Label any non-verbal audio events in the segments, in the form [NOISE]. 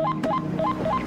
Ha ha ha ha!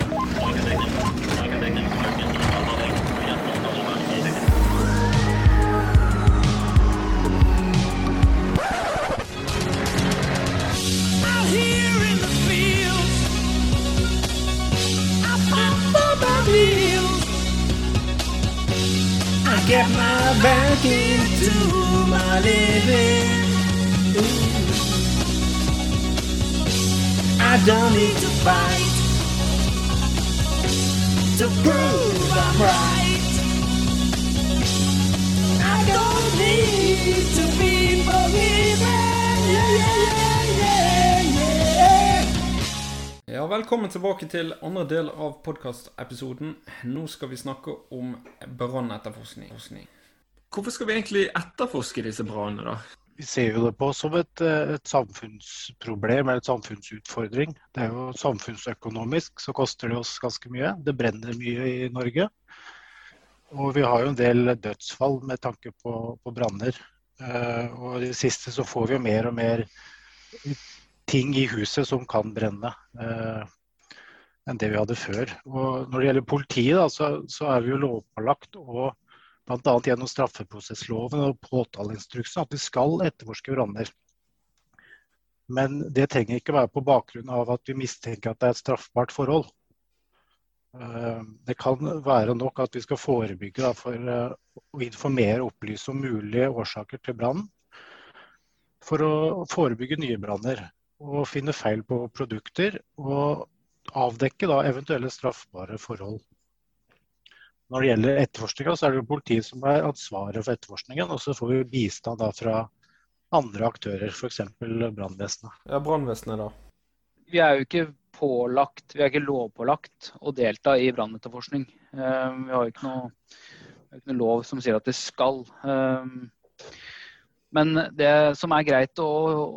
Velkommen tilbake til andre del av podkastepisoden. Nå skal vi snakke om brannetterforskning. Hvorfor skal vi egentlig etterforske disse brannene, da? Vi ser jo det på som et, eh, et samfunnsproblem eller et samfunnsutfordring. Det er jo Samfunnsøkonomisk så koster det oss ganske mye. Det brenner mye i Norge. Og vi har jo en del dødsfall med tanke på, på branner. Eh, og i det siste så får vi jo mer og mer ting i huset som kan brenne. eh, enn det vi hadde før. Og når det gjelder politiet, da, så, så er vi jo lovpålagt og bl.a. gjennom straffeprosessloven og påtaleinstruksen at vi skal etterforske branner. Men det trenger ikke være på bakgrunn av at vi mistenker at det er et straffbart forhold. Eh, Det kan være nok at vi skal forebygge for eh, å informere og opplyse om mulige årsaker til brannen. For å forebygge nye branner og finne feil på produkter. Og avdekke da, eventuelle straffbare forhold. Når det gjelder etterforskninga, så er det jo politiet som er ansvaret for etterforskningen. Og så får vi bistand da fra andre aktører, f.eks. brannvesenet. Ja, Brannvesenet, da. vi er jo ikke pålagt, vi er ikke lovpålagt å delta i brannetterforskning. Eh, Vi har jo ikke noe, ikke noe lov som sier at det skal. Men det som er greit å,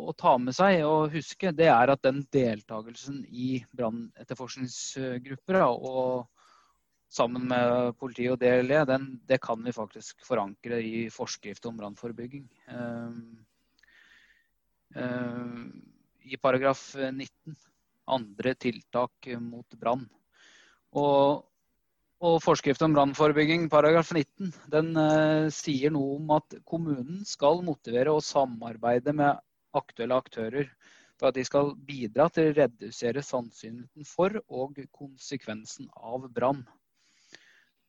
å ta med seg og huske, det er at den deltakelsen i brannetterforskningsgrupper og sammen med politi og DLE, den, det kan vi faktisk forankre i forskrift om brannforebygging. Eh, eh, I paragraf 19 andre tiltak mot brann. Og, og forskrift om brannforebygging, paragraf 19, den uh, sier noe om at kommunen skal motivere og samarbeide med aktuelle aktører for at de skal bidra til å redusere sannsynligheten for og konsekvensen av brann.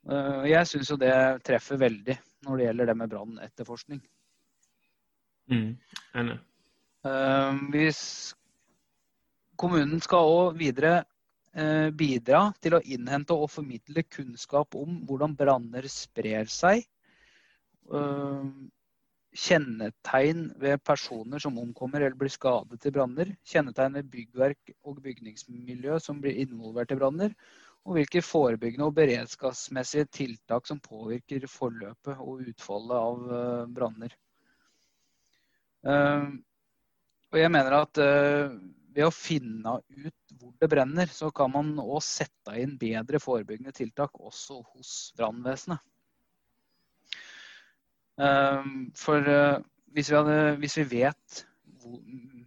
Uh, jeg syns jo det treffer veldig når det gjelder det med brannetterforskning. Mm. Eh, Hvis kommunen skal òg videre bidra til å innhente og formidle kunnskap om hvordan branner sprer seg. eh, Kjennetegn ved personer som omkommer eller blir skadet i branner. Kjennetegn ved byggverk og bygningsmiljø som blir involvert i branner. Og hvilke forebyggende og beredskapsmessige tiltak som påvirker forløpet og utfallet av eh, branner. Eh, og jeg mener at eh, ved å finne ut hvor det brenner, så kan man òg sette inn bedre forebyggende tiltak også hos brannvesenet. Eh, For eh, hvis vi, hadde, hvis vi vet hvor,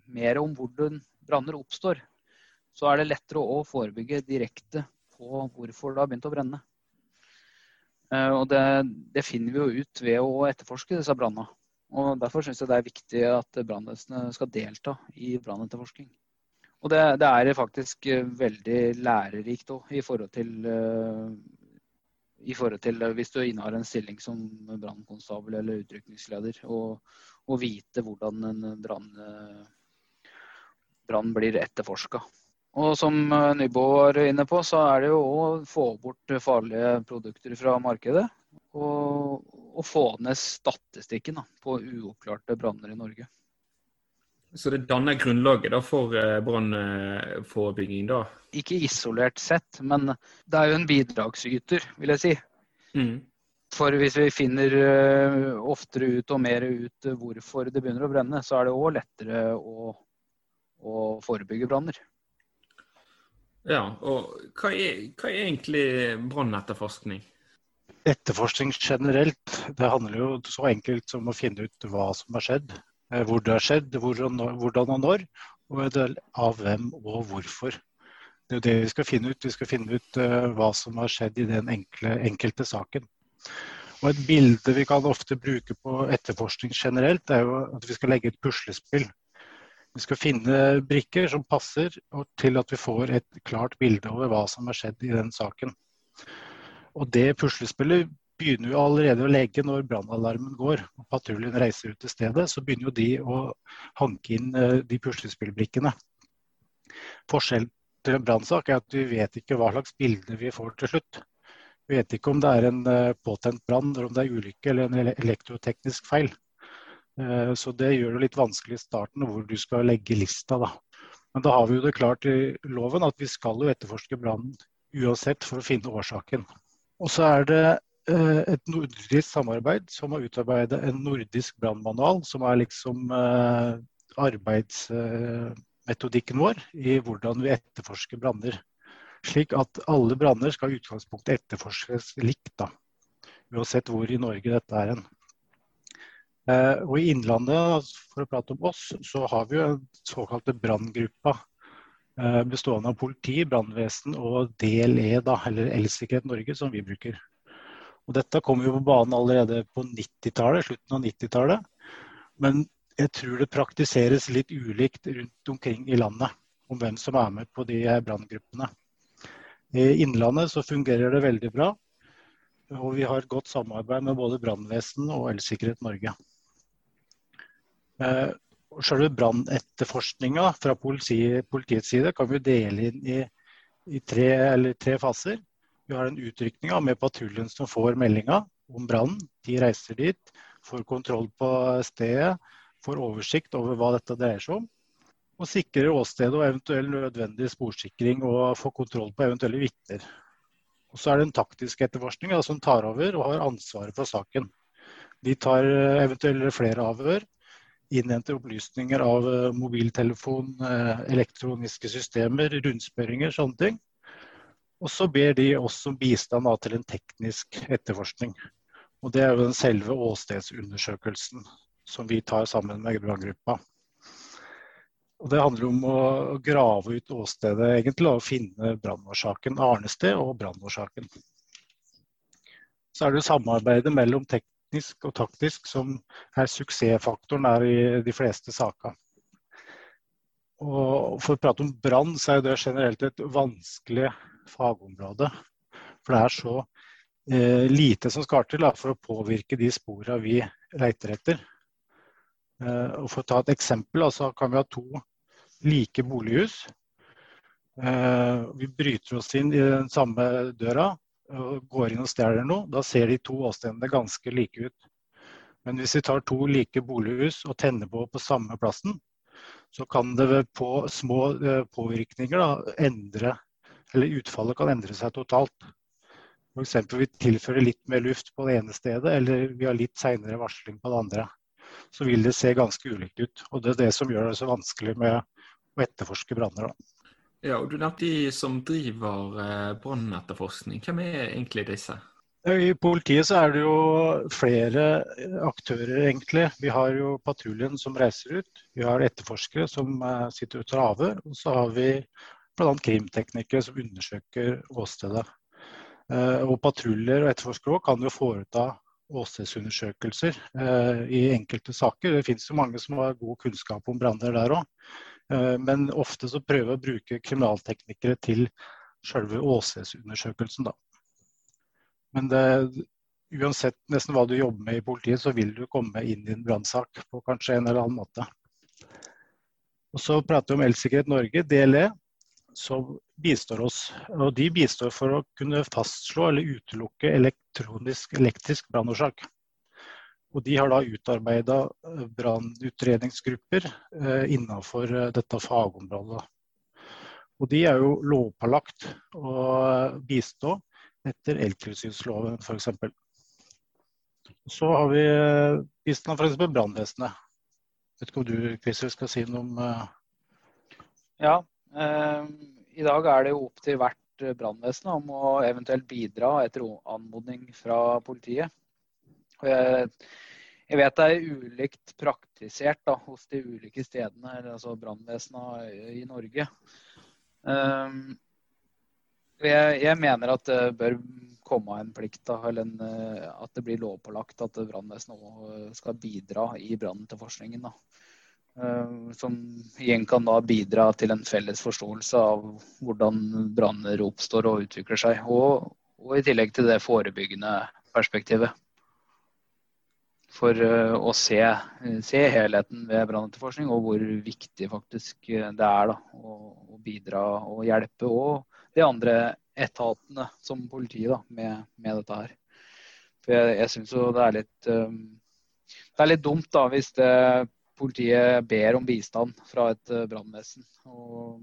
mer om hvordan branner oppstår, så er det lettere å forebygge direkte på hvorfor det har begynt å brenne. Eh, Og det, det finner vi jo ut ved å etterforske disse brannene. Derfor syns jeg det er viktig at brannvesenet skal delta i brannetterforskning. Og det, det er faktisk eh, veldig lærerikt òg, i forhold til eh, i forhold til eh, hvis du innehar en stilling som brannkonstabel eller utrykningsleder, og, vite hvordan en brann, blir etterforska. Og som Nybo var inne på, så er det jo å få bort farlige produkter fra markedet. Og, og få ned statistikken da, på uoppklarte branner i Norge. Så det danner grunnlaget da for eh, brannforebygging, da? Ikke isolert sett, men det er jo en bidragsyter, vil jeg si. Mm. For hvis vi finner eh, oftere ut og mer ut hvorfor det begynner å brenne, så er det òg lettere å, å forebygge branner. Ja, og hva er, hva er egentlig brannetterforskning? Etterforskning generelt, det handler jo så enkelt som å finne ut hva som har skjedd. Eh, Hvor det har skjedd, hvordan og når, og av hvem og hvorfor. Det er jo det vi skal finne ut. Vi skal finne ut eh, hva som har skjedd i den enkle, enkelte saken. Og Et bilde vi kan ofte bruke på etterforskning generelt, er jo at vi skal legge et puslespill. Vi skal finne brikker som passer til at vi får et klart bilde over hva som har skjedd i den saken. Og Det puslespillet begynner jo allerede å legge når brannalarmen går og patruljen reiser ut til stedet. Så begynner jo de å hanke inn eh, de puslespillbrikkene. Forskjellen til en brannsak er at vi vet ikke hva slags bilde vi får til slutt. Vi vet ikke om det er en eh, påtent brann, eller om det er ulykke eller en elektroteknisk feil. Eh, Så det gjør det litt vanskelig i starten hvor du skal legge lista. Da. Men da har vi jo det klart i loven at vi skal jo etterforske brannen uansett for å finne årsaken. Og så er det et nordisk samarbeid som har utarbeidet en nordisk brannmanual, som er liksom eh, arbeidsmetodikken vår i hvordan vi etterforsker branner. Slik at alle branner skal i utgangspunktet etterforskes likt, da. Uansett hvor i Norge dette er hen. Eh, Og I Innlandet, for å prate om oss, så har vi jo en såkalte branngruppa. eh, Bestående av politi, brannvesen og DLE, da, eller Elsikkerhet Norge, som vi bruker. Og Dette kom jo på banen allerede på 90-tallet, slutten av 90-tallet. Men jeg tror det praktiseres litt ulikt rundt omkring i landet om hvem som er med på de branngruppene. I Innlandet så fungerer det veldig bra. Og vi har et godt samarbeid med både brannvesen og Elsikkerhet Norge. Eh, Selve brannetterforskninga fra politi, politiets side kan vi dele inn i, i tre, tre faser. Vi har den utrykninga med patruljen som får meldinga om brannen. De reiser dit, får kontroll på stedet, får oversikt over hva dette dreier seg om. Og sikrer åstedet og eventuell nødvendig sporsikring og får kontroll på eventuelle vitner. Og så er det en taktisk etterforskning da, som tar over og har ansvaret for saken. De tar eh, eventuelle flere avhør, innhenter opplysninger av eh, mobiltelefon, eh, elektroniske systemer, rundspørringer, sånne ting. Og så ber de oss om bistand da, til en teknisk etterforskning. Og det er jo den selve åstedsundersøkelsen som vi tar sammen med branngruppa. Og Det handler om å grave ut åstedet egentlig, og finne brannårsaken, arnested og brannårsaken. Så er det samarbeidet mellom teknisk og taktisk som er suksessfaktoren er i de fleste saker. Og For å prate om brann, så er det generelt et vanskelig fagområde. For det er så eh, lite som skal til da, for å påvirke de spora vi leiter etter. Eh, og For å ta et eksempel, altså, kan vi ha to like bolighus. Eh, vi bryter oss inn i den samme døra og går inn og stjeler noe. Da ser de to åstedene ganske like ut. Men hvis vi tar to like bolighus og tenner på på samme plassen, så kan det på små eh, påvirkninger da, endre eller utfallet kan endre seg totalt. F.eks. vi tilfører litt mer luft på det ene stedet, eller vi har litt seinere varsling på det andre. Så vil det se ganske ulikt ut. Og Det er det som gjør det så vanskelig med å etterforske branner. Ja, og Du nevnte de som driver eh, brannetterforskning. Hvem er egentlig disse? I politiet så er det jo flere aktører, egentlig. Vi har jo patruljen som reiser ut. Vi har etterforskere som eh, sitter og tar avhør. Og så har vi bl.a. krimteknikere som undersøker åstedet. Eh, Og patruljer og etterforskere kan jo foreta åstedsundersøkelser eh, i enkelte saker. Det finnes jo mange som har god kunnskap om branner der òg. Men ofte så prøver å bruke kriminalteknikere til selve åstedsundersøkelsen, da. Men det, uansett nesten hva du jobber med i politiet, så vil du komme inn i en brannsak på kanskje en eller annen måte. Og Så prater vi om Elsikkerhet Norge, DLE, som bistår oss. Og De bistår for å kunne fastslå eller utelukke elektronisk elektrisk brannårsak. Og De har da utarbeida brannutredningsgrupper eh, innenfor eh, dette fagområdet. Og De er jo lovpålagt å bistå etter eltilsynsloven f.eks. Så har vi eh, bistand f.eks. brannvesenet. Vet ikke om du Christer, skal si noe om eh, Ja, eh, i dag er det jo opp til hvert eh, brannvesen om å eventuelt bidra etter anmodning fra politiet. Jeg, jeg vet det er ulikt praktisert da, hos de ulike stedene, altså brannvesenene i Norge. Eh, Jeg, jeg mener at det bør komme en plikt, da, eller en, eh, at det blir lovpålagt at brannvesenet skal bidra i brannetterforskningen. da. Eh, Som igjen kan da bidra til en felles forståelse av hvordan branner oppstår og utvikler seg. Og, og i tillegg til det forebyggende perspektivet. For eh, å se, se helheten ved brannetterforskning og hvor viktig faktisk eh, det er da, å, å bidra og hjelpe. Og de andre etatene, som politiet, da, med, med dette her. For jeg, jeg syns jo det er litt um, Det er litt dumt da, hvis det, politiet ber om bistand fra et uh, brannvesen. Og,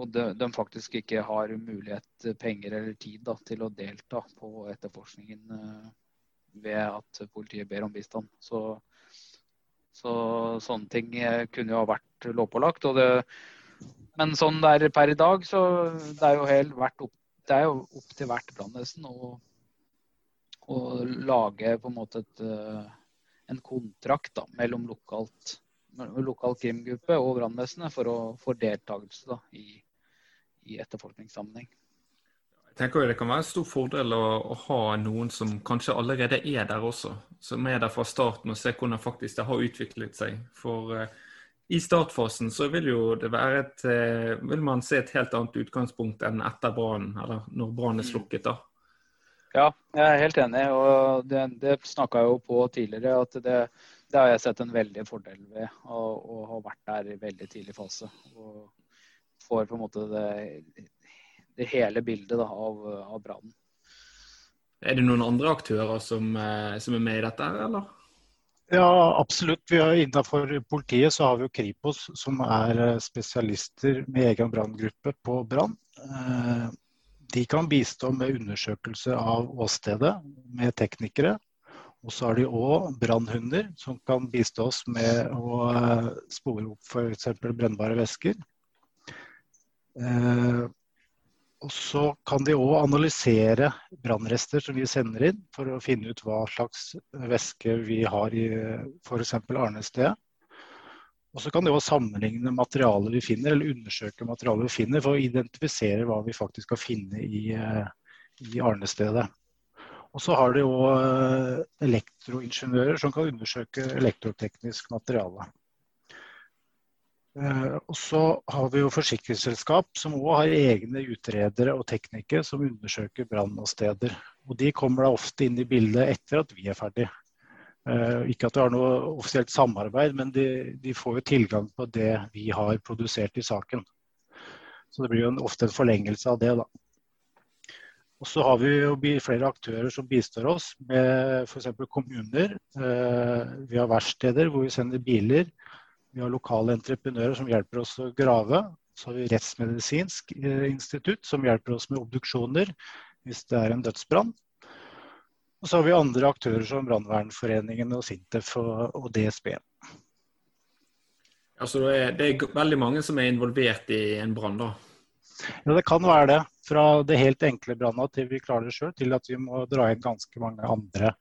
og de, de, faktisk ikke har mulighet, penger eller tid da, til å delta på etterforskningen uh, ved at politiet ber om bistand. Så, så sånne ting eh, kunne jo ha vært lovpålagt. og det men sånn det er per i dag, så det er jo, helt vært opp, det er jo opp til hvert brannvesen å, å lage på en måte et, eh, en kontrakt da, mellom lokalt, lokal krimgruppe og brannvesenet for, å- for deltakelse da, i, i etterforskningssammenheng. Jeg tenker jo Det kan være en stor fordel å, å ha noen som kanskje allerede er der også. Som er der fra starten og ser hvordan faktisk det har utviklet seg. For uh, i startfasen så vil jo det være et uh, Vil man se et helt annet utgangspunkt enn etter brannen, eller når brannen er slukket, da. Ja, jeg er helt enig. og Det, det snakka jeg jo på tidligere. at det, det har jeg sett en veldig fordel ved å, ha vært der i veldig tidlig fase. Og får på en måte det, det hele bildet da, av, av brannen. Er det noen andre aktører som, eh, som er med i dette, eller? Ja, absolutt. Vi har Innenfor politiet så har vi jo Kripos, som er eh, spesialister med egen branngruppe på brann. De kan bistå med undersøkelse av åstedet med teknikere. Og så har de òg brannhunder som kan bistå oss med å eh, spore opp f.eks. brennbare væsker. Eh, Og så kan de òg analysere brannrester som vi sender inn, for å finne ut hva slags væske vi har i f.eks. arnestedet. Og så kan det å sammenligne materialet vi finner, eller undersøke materialet vi finner, for å identifisere hva vi faktisk skal finne i, eh, i arnestedet. Og så har de òg elektroingeniører som kan undersøke elektroteknisk materiale. Eh, Og så har vi jo forsikringsselskap som òg har egne utredere og teknikere som undersøker brannsteder. Og de kommer da ofte inn i bildet etter at vi er ferdig. Eh, Ikke at det har noe offisielt samarbeid, men de, de får jo tilgang på det vi har produsert i saken. Så det blir jo en, ofte en forlengelse av det, da. Og så har vi jo flere aktører som bistår oss, med f.eks. kommuner. Eh, Vi har verksteder hvor vi sender biler. Vi har lokale entreprenører som hjelper oss å grave. Så har vi Rettsmedisinsk eh, institutt som hjelper oss med obduksjoner hvis det er en dødsbrann. Og så har vi andre aktører som Brannvernforeningen og Sintef og, og DSB. Altså, det er, det er veldig mange som er involvert i en brann, da. Ja, det kan være det. Fra det helt enkle branna til vi klarer det sjøl, til at vi må dra inn ganske mange andre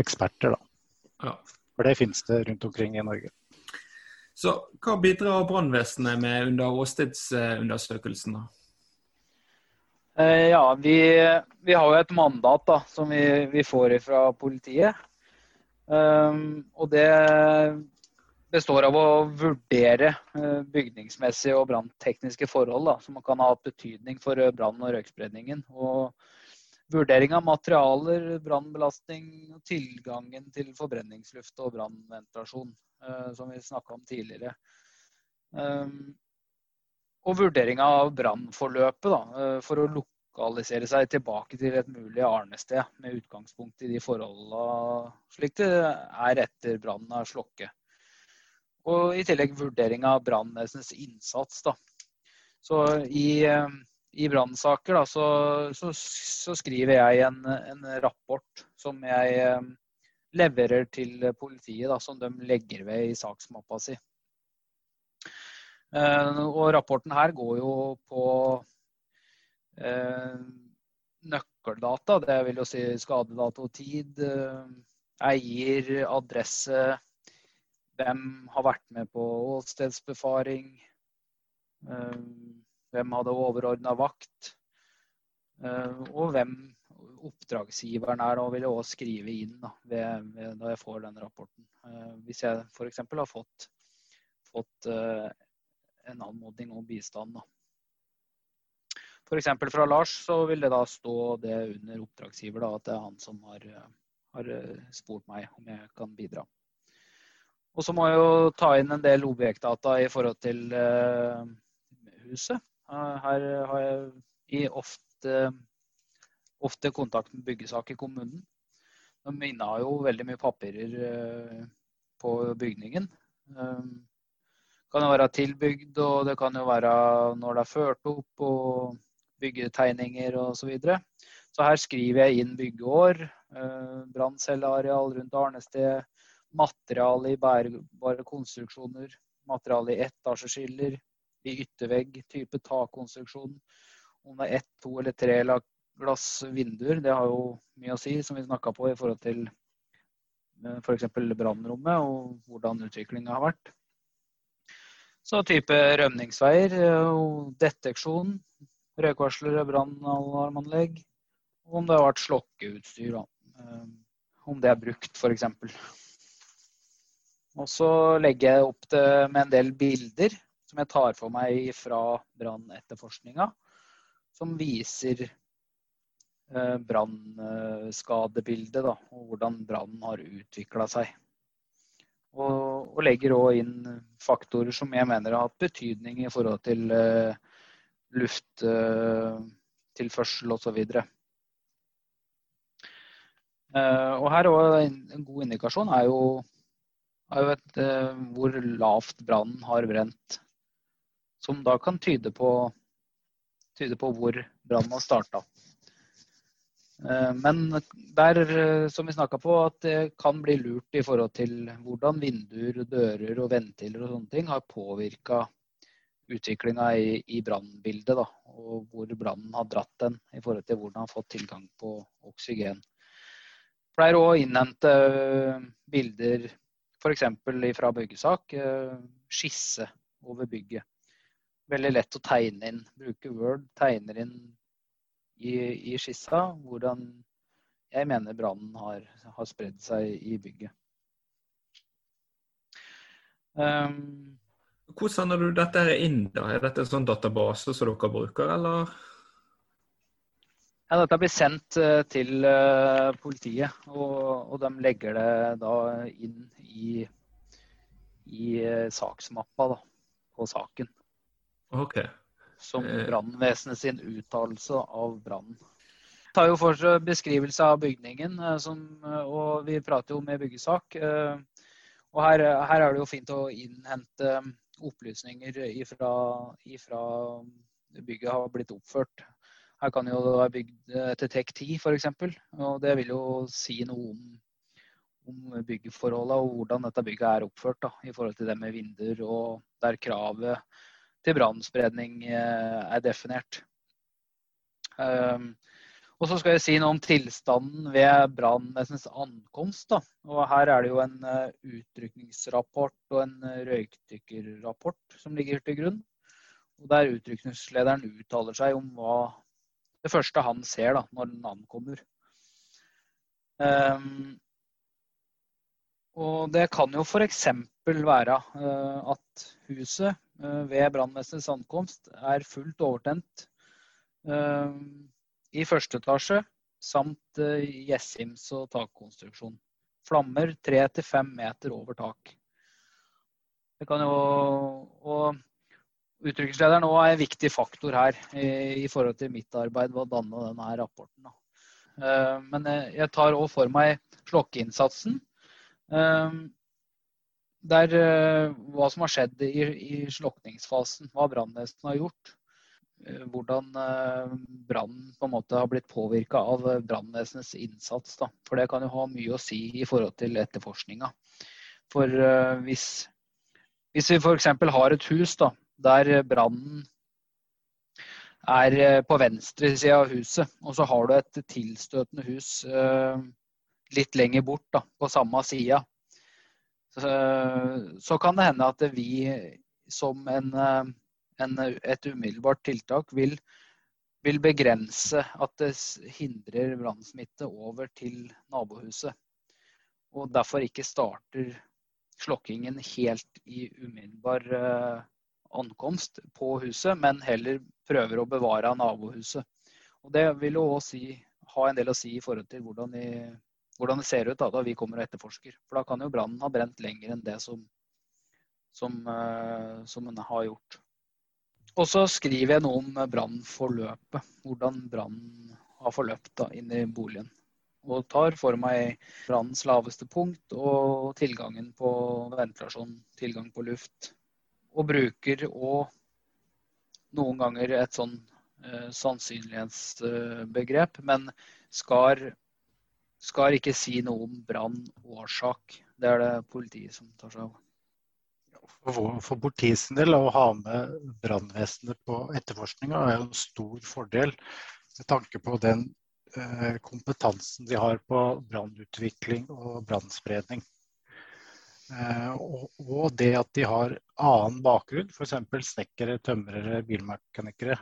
eksperter. Da. Ja. For det finnes det rundt omkring i Norge. Så hva bidrar brannvesenet med under åstedsundersøkelsen, da? Eh, Ja, vi, vi har jo et mandat da, som vi, vi får fra politiet. Um, og det består av å vurdere eh, bygningsmessige og branntekniske forhold da, som kan ha hatt betydning for eh, brann- og røykspredningen. Og vurdering av materialer, brannbelastning og tilgangen til forbrenningsluft og brannventilasjon, som vi snakka om tidligere. Og vurderinga av brannforløpet eh, for å lokalisere seg tilbake til et mulig arnested med utgangspunkt i de forholdene slik det er etter brannen er slukket. Og i tillegg vurdering av brannvesenets innsats. Da. Så i, eh, i brannsaker så, så, så skriver jeg en, en rapport som jeg eh, leverer til politiet, da, som de legger ved i saksmappa si. Eh, og rapporten her går jo på eh, nøkkeldata. Det vil jo si skadedato, tid, eh, eier, adresse, hvem har vært med på åstedsbefaring, hvem hadde overordna vakt. Og hvem oppdragsgiveren er, og vil jeg også skrive inn da, ved, ved, da jeg får den rapporten. Hvis jeg f.eks. har fått, fått en anmodning om bistand. F.eks. fra Lars så vil det da stå det under oppdragsgiver da, at det er han som har, har eh, spurt meg om jeg kan bidra. Og så må jeg jo ta inn en del objektdata i forhold til uh, huset. Uh, her har jeg i ofte, ofte kontakt med byggesak i kommunen. De innehar jo veldig mye papirer uh, på bygningen. Det kan jo være tilbygd, og det kan jo være når det er ført opp, og byggetegninger osv. Så, videre. så her skriver jeg inn byggeår, branncelleareal rundt Arnested, materiale i bærebare konstruksjoner, materiale i etasjeskiller, i yttervegg, type takkonstruksjon. Om det er ett, to eller tre glass vinduer, det har jo mye å si, som vi snakka på i forhold til f.eks. brannrommet og hvordan utviklinga har vært. Så type rømningsveier, deteksjon, røykvarslere, brannalarmanlegg. Og om det har vært slokkeutstyr. Da. Om det er brukt, f.eks. Og så legger jeg opp det med en del bilder som jeg tar for meg fra brannetterforskninga, som viser eh, brannskadebildet og hvordan brannen har utvikla seg. Og, og legger òg inn faktorer som jeg mener har hatt betydning i forhold til uh, lufttilførsel uh, osv. Uh, og her òg en, en god indikasjon er jo er jo et, uh, hvor lavt brannen har brent. Som da kan tyde på, tyde på hvor brannen har starta. Eh, men der, eh, som vi snakka på, at det kan bli lurt i forhold til hvordan vinduer, dører og ventiler og sånne ting har påvirka utviklinga i, i brannbildet. Og hvor brannen har dratt den i forhold til hvordan den har fått tilgang på oksygen. Pleier òg å innhente bilder F.eks. fra byggesak eh, skisse over bygget. Veldig lett å tegne inn. Bruke Word, tegner inn i, i skissa hvordan jeg mener brannen har, har spredd seg i bygget. Um, Hvordan sender du dette inn? da? Er dette en sånn database som dere bruker, eller? Ja, dette blir sendt uh, til uh, politiet, og, og, de legger det da inn i, i uh, saksmappa da, på saken. Ok. Som brannvesenet sin uttalelse av brannen. tar jo for seg beskrivelse av bygningen, som, og vi prater jo med byggesak. Og her, her, er det jo fint å innhente opplysninger ifra, ifra bygget har blitt oppført. Her kan jo være bygd til TEK 10 f.eks. Og det vil jo si noe om, om byggeforholdene og hvordan dette bygget er oppført da, i forhold til det med vinduer og der kravet til brannspredning eh, er definert. Um, og så skal jeg si noe om tilstanden ved brannvesenets ankomst. Da. Og her er det jo en uh, utrykningsrapport og en uh, røykdykkerrapport som ligger til grunn. Og Der utrykningslederen uttaler seg om hva det første han ser da, når den ankommer. Um, og det kan jo f.eks. være at huset ved brannvesenets ankomst er fullt overtent uh, i første etasje samt uh, gjessims og takkonstruksjon. Flammer 3-5 meter over tak. Det kan jo, og Utrykningslederen er en viktig faktor her i, forhold til mitt arbeid ved å danne denne rapporten. Men jeg tar òg for meg slokkeinnsatsen. Der uh, hva som har skjedd i, i slokningsfasen, hva brannvesenet har gjort. Hvordan brannen på en måte har blitt påvirka av brannvesenets innsats. Da. For det kan jo ha mye å si i forhold til etterforskninga. For hvis, hvis vi f.eks. har et hus da, der brannen er eh, på venstre side av huset. Og så har du et tilstøtende hus eh, litt lenger bort, da, på samme sida. Så, kan det hende at vi som en, eh, en, et umiddelbart tiltak vil vil begrense at det hindrer brannsmitte over til nabohuset. Og derfor ikke starter slokkingen helt i umiddelbar eh, ankomst på huset, men heller prøver å bevare nabohuset. Og det vil jo også si, ha en del å si i forhold til hvordan, de, hvordan det ser ut da, da vi kommer og etterforsker. For da kan jo brannen ha brent lenger enn det som, som, eh, som den har gjort. Og så skriver jeg noe om brannforløpet. Hvordan brannen har forløpt da, inn i boligen. Og tar for meg brannens laveste punkt og tilgangen på ventilasjon, tilgang på luft. Og bruker òg noen ganger et sånn eh, sannsynlighetsbegrep, men skal, skal ikke si noe om brannårsak. Det er det politiet som tar seg av. For, for politiet del å ha med brannvesenet på etterforskninga er jo en stor fordel med tanke på den eh, kompetansen de har på brannutvikling og brannspredning. Eh, og, det at de har annen bakgrunn, f.eks. snekkere, tømrere, bilmekanikere,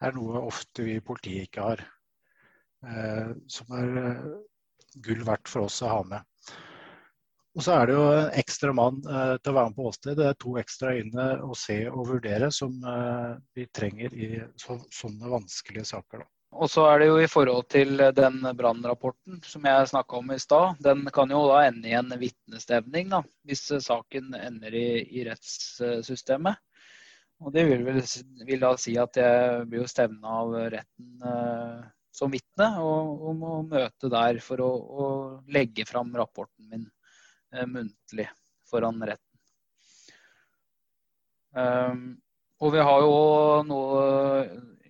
er noe ofte vi i politiet ikke har. Eh, som er gull verdt for oss å ha med. Og så er det jo en ekstra mann eh, til å være med på åsted. Det er to ekstra øyne å se og vurdere som eh, vi trenger i så, sånne vanskelige saker. Da. Og så er det jo i forhold til den brannrapporten som jeg snakka om i stad. Den kan jo da ende i en vitnestevning, hvis saken ender i, i rettssystemet. Og det vil, vel, vil da si at jeg blir jo stevna av retten eh, som vitne, og, og må møte der for å, å legge fram rapporten min eh, muntlig foran retten. Um, og vi har jo noe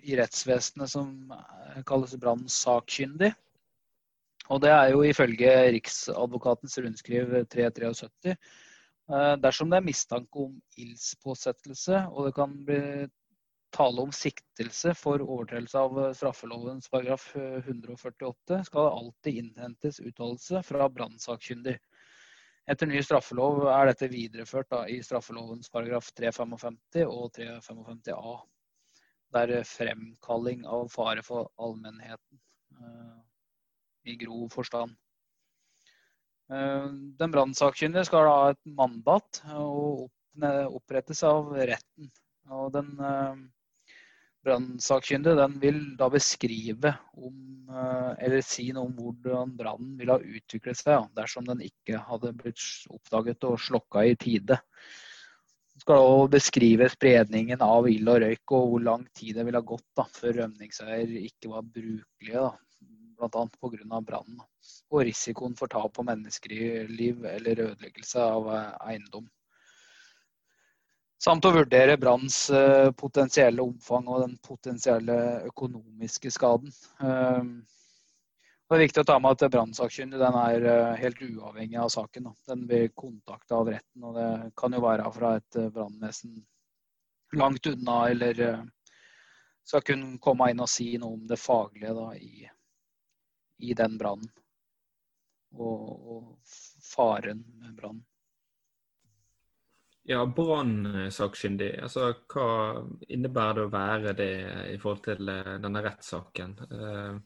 i rettsvesenet som kalles brannsakkyndig. Og det er jo ifølge Riksadvokatens rundskriv 373 eh, dersom det er mistanke om ildspåsettelse og det kan bli tale om siktelse for overtredelse av straffelovens paragraf 148, skal det alltid innhentes uttalelse fra brannsakkyndig. Etter ny straffelov er dette videreført da, i straffelovens paragraf 355 og 355 a. Det er fremkalling av fare for allmennheten uh, i grov forstand. Uh, Den brannsakkyndige skal da ha et mandat og opprettes av retten. Og den brannsakkyndige den vil da beskrive om, eh, eller si noe om hvordan brannen ville ha utviklet seg dersom den ikke hadde blitt oppdaget og slokka i tide. Den skal også beskrive spredningen av ild og røyk og hvor lang tid det ville ha gått da, før rømningsveier ikke var brukelige. Bl.a. pga. brannen. Og risikoen for tap på menneskeliv eller ødeleggelse av eh, eiendom. Samt å vurdere brannens eh, potensielle omfang og den potensielle økonomiske skaden. Eh, det er viktig å ta med at brannsakkyndig er eh, helt uavhengig av saken. Den blir kontakta av retten, og det kan jo være fra et eh, brannvesen langt unna, eller skal kunne komme inn og si noe om det faglige da, i, i den brannen. Og, og faren med brann. Ja, brannsakkyndig. Altså, hva innebærer det å være det i forhold til eh, denne rettssaken? Eh,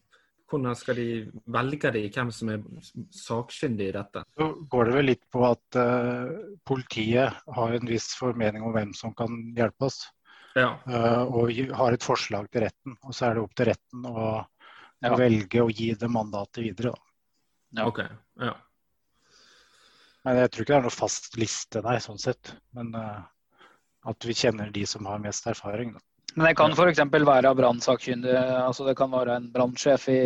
Hvordan skal de velge de, hvem som er sakkyndig i dette? Så går det vel litt på at uh, politiet har en viss formening om hvem som kan hjelpe oss. Ja, Uh, og har et forslag til retten. Og så er det opp til retten å, Ja. velge å gi det mandatet videre. Da. Ja. OK. Ja. Men jeg tror ikke det er noe fast liste, nei, sånn sett. Men uh, at vi kjenner de som har mest erfaring. Da. Men det kan f.eks. være brannsakkyndig. Altså det kan være en brannsjef i,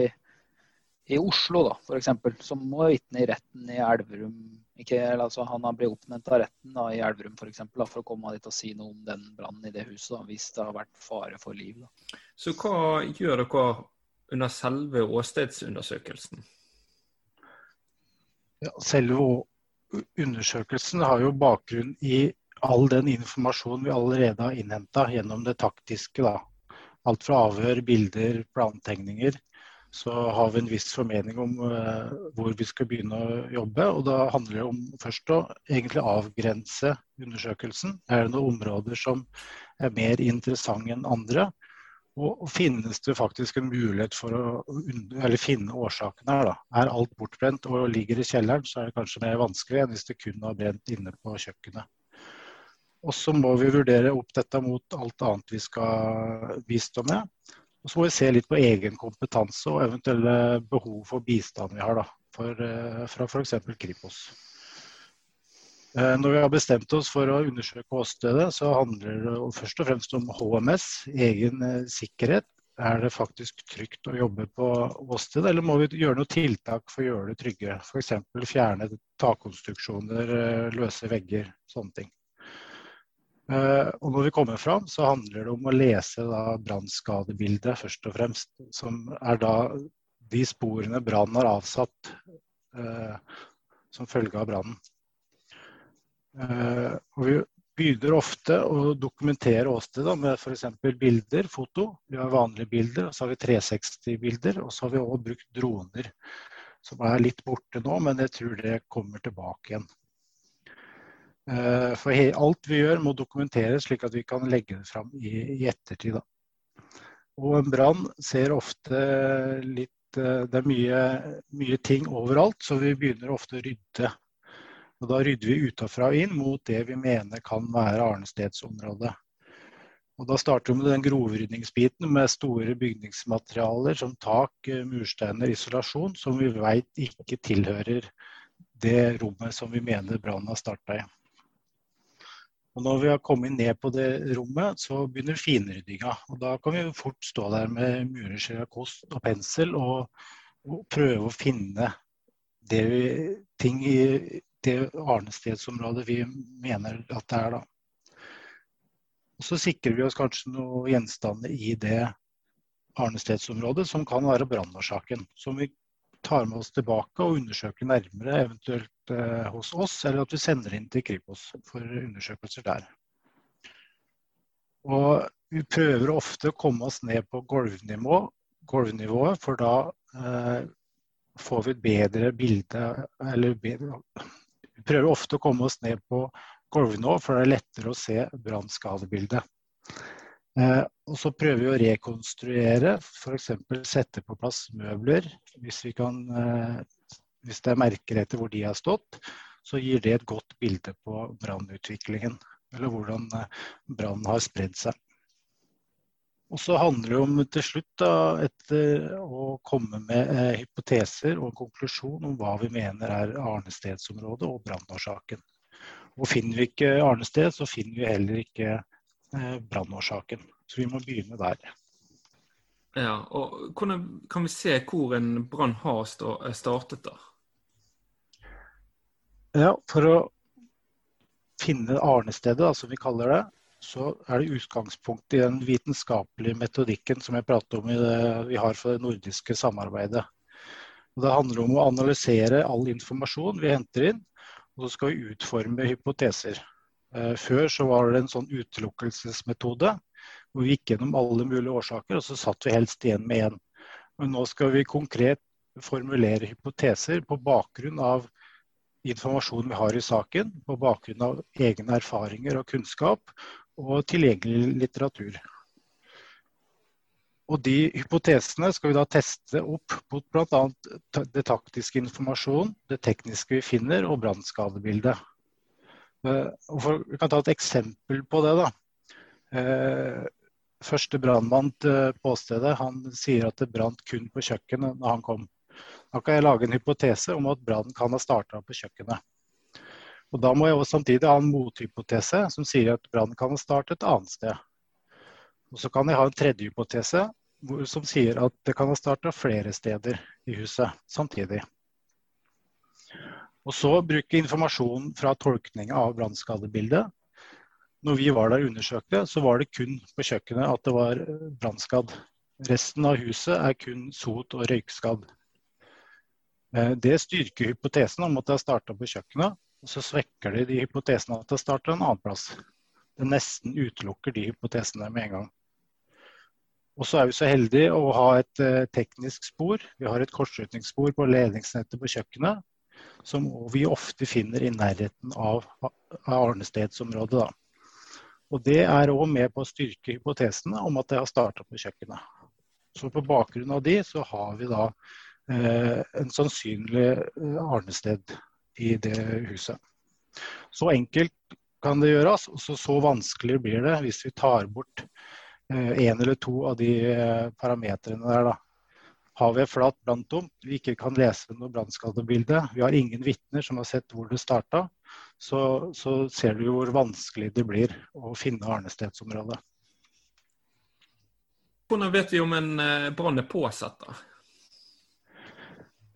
i Oslo da, for eksempel, som må vitne i retten i Elverum. Ikke, altså, han har blitt oppnevnt av retten da, i Elverum for, eksempel, da, for å komme dit og si noe om den brannen i det huset. Da, hvis det har vært fare for liv. Da. Så hva gjør dere under selve åstedsundersøkelsen? Ja, selve undersøkelsen har jo bakgrunn i all den informasjonen vi allerede har innhenta gjennom det taktiske. Da. Alt fra avhør, bilder, plantegninger. Så har vi en viss formening om uh, hvor vi skal begynne å jobbe. Og da handler det om først å egentlig avgrense undersøkelsen. Er det noen områder som er mer interessante enn andre? Og, finnes det faktisk en mulighet for å finne årsaken her, da. Er alt bortbrent og ligger i kjelleren, så er det kanskje mer vanskelig enn hvis det kun har brent inne på kjøkkenet. Og så må vi vurdere opp dette mot alt annet vi skal bistå med. Og så må vi se litt på egen kompetanse og eventuelle behov for bistand vi har da, for, eh, fra f.eks. Kripos. Eh, Når vi har bestemt oss for å undersøke åstedet, så handler det først og fremst om HMS, egen eh, sikkerhet. Er det faktisk trygt å jobbe på åstedet, eller må vi gjøre noen tiltak for å gjøre det tryggere? F.eks. fjerne takkonstruksjoner, eh, løse vegger, sånne ting. Og når vi kommer fram, så handler det om å lese brannskadebildet først og fremst. Som er da de sporene brannen har avsatt som følge av brannen. Eh, og vi begynner ofte å dokumentere åstedet med f.eks. bilder, foto. Vi har vanlige bilder, og så har vi 360-bilder, og så har vi også brukt droner. Som er litt borte nå, men jeg tror det kommer tilbake igjen. Eh, For alt vi gjør må dokumenteres slik at vi kan legge det fram i, i ettertid. Da. Og en brann ser ofte litt eh, Det er mye, mye ting overalt, så vi begynner ofte å rydde. Og da rydder vi utafra og inn mot det vi mener kan være arnestedsområdet. Og da starter vi med den grovrydningsbiten med store bygningsmaterialer som tak, eh, mursteiner, isolasjon, som vi veit ikke tilhører det rommet som vi mener brannen har starta i. Og når vi har kommet ned på det rommet, så begynner finryddinga. Og da kan vi jo fort stå der med murerskjea, kost og pensel og, og prøve å finne vi, ting i det arnestedsområdet vi mener at det er. da. Så sikrer vi oss kanskje noen gjenstander i det arnestedsområdet som kan være brannårsaken. Som vi tar med oss tilbake og undersøker nærmere, eventuelt eh, hos oss, eller at vi sender inn til Kripos for undersøkelser der. Og vi prøver ofte å komme oss ned på gulvnivå, gulvnivået, for da eh, får vi et bedre bilde eller bedre, Vi prøver ofte å komme oss ned på gulvnivå, for det er lettere å se brannskadebildet. Eh, og så prøver vi å rekonstruere, f.eks. sette på plass møbler. Hvis, vi kan, eh, hvis det er merker etter hvor de har stått, så gir det et godt bilde på brannutviklingen. Eller hvordan eh, brannen har spredd seg. Og så handler det om til slutt da, etter å komme med eh, hypoteser og en konklusjon om hva vi mener er arnestedsområdet og brannårsaken. Og finner vi ikke arnested, så finner vi heller ikke eh, brannårsaken. Så vi må begynne der. Ja, og hvordan kan vi se hvor en brann har startet da? Ja, for å finne arnestedet, da, som vi kaller det, så er det utgangspunkt i den vitenskapelige metodikken som jeg pratet om i det vi har for det nordiske samarbeidet. Og det handler om å analysere all informasjon vi henter inn, og så skal vi utforme hypoteser. Eh, Før så var det en sånn utelukkelsesmetode, hvor vi gikk gjennom alle mulige årsaker, og så satt vi helst igjen med én. Men nå skal vi konkret formulere hypoteser på bakgrunn av informasjonen vi har i saken, på bakgrunn av egne erfaringer og kunnskap og tilgjengelig litteratur. Og de hypotesene skal vi da teste opp mot bl.a. det taktiske informasjon, det tekniske vi finner og brannskadebildet. Eh, Vi kan ta et eksempel på det. da. Eh, Første brannmann til påstedet han sier at det brant kun på kjøkkenet når han kom. Da kan jeg lage en hypotese om at brannen kan ha starta på kjøkkenet. Og Da må jeg også samtidig ha en mothypotese som sier at brannen kan ha startet et annet sted. Og Så kan jeg ha en tredje hypotese som sier at det kan ha starta flere steder i huset samtidig. Og så bruke informasjon fra tolkninga av brannskadebildet. Når vi var der og undersøkte, så var det kun på kjøkkenet at det var eh, brannskadd. Resten av huset er kun sot- og røykskadd. Eh, Det styrker hypotesen om at det har starta på kjøkkenet, og så svekker de de hypotesene at det starter en annen plass. Det nesten utelukker de hypotesene med en gang. Og så er vi så heldige å ha et eh, teknisk spor. Vi har et kortslutningsspor på ledningsnettet på kjøkkenet, som vi ofte finner i nærheten av arnestedsområdet. Og Det er òg med på å styrke hypotesene om at det har starta på kjøkkenet. Så På bakgrunn av de så har vi da eh, en sannsynlig eh, arnested i det huset. Så enkelt kan det gjøres, og så, vanskelig blir det hvis vi tar bort én eh, eller to av de eh, parametrene der. da. Har vi et flat branntomt, vi ikke kan lese noe brannskadebilde, vi har ingen vitner som har sett hvor det starta, så, så, ser du hvor vanskelig det blir å finne arnestedsområdet. Hvordan vet vi om en eh, brann er påsatt? da?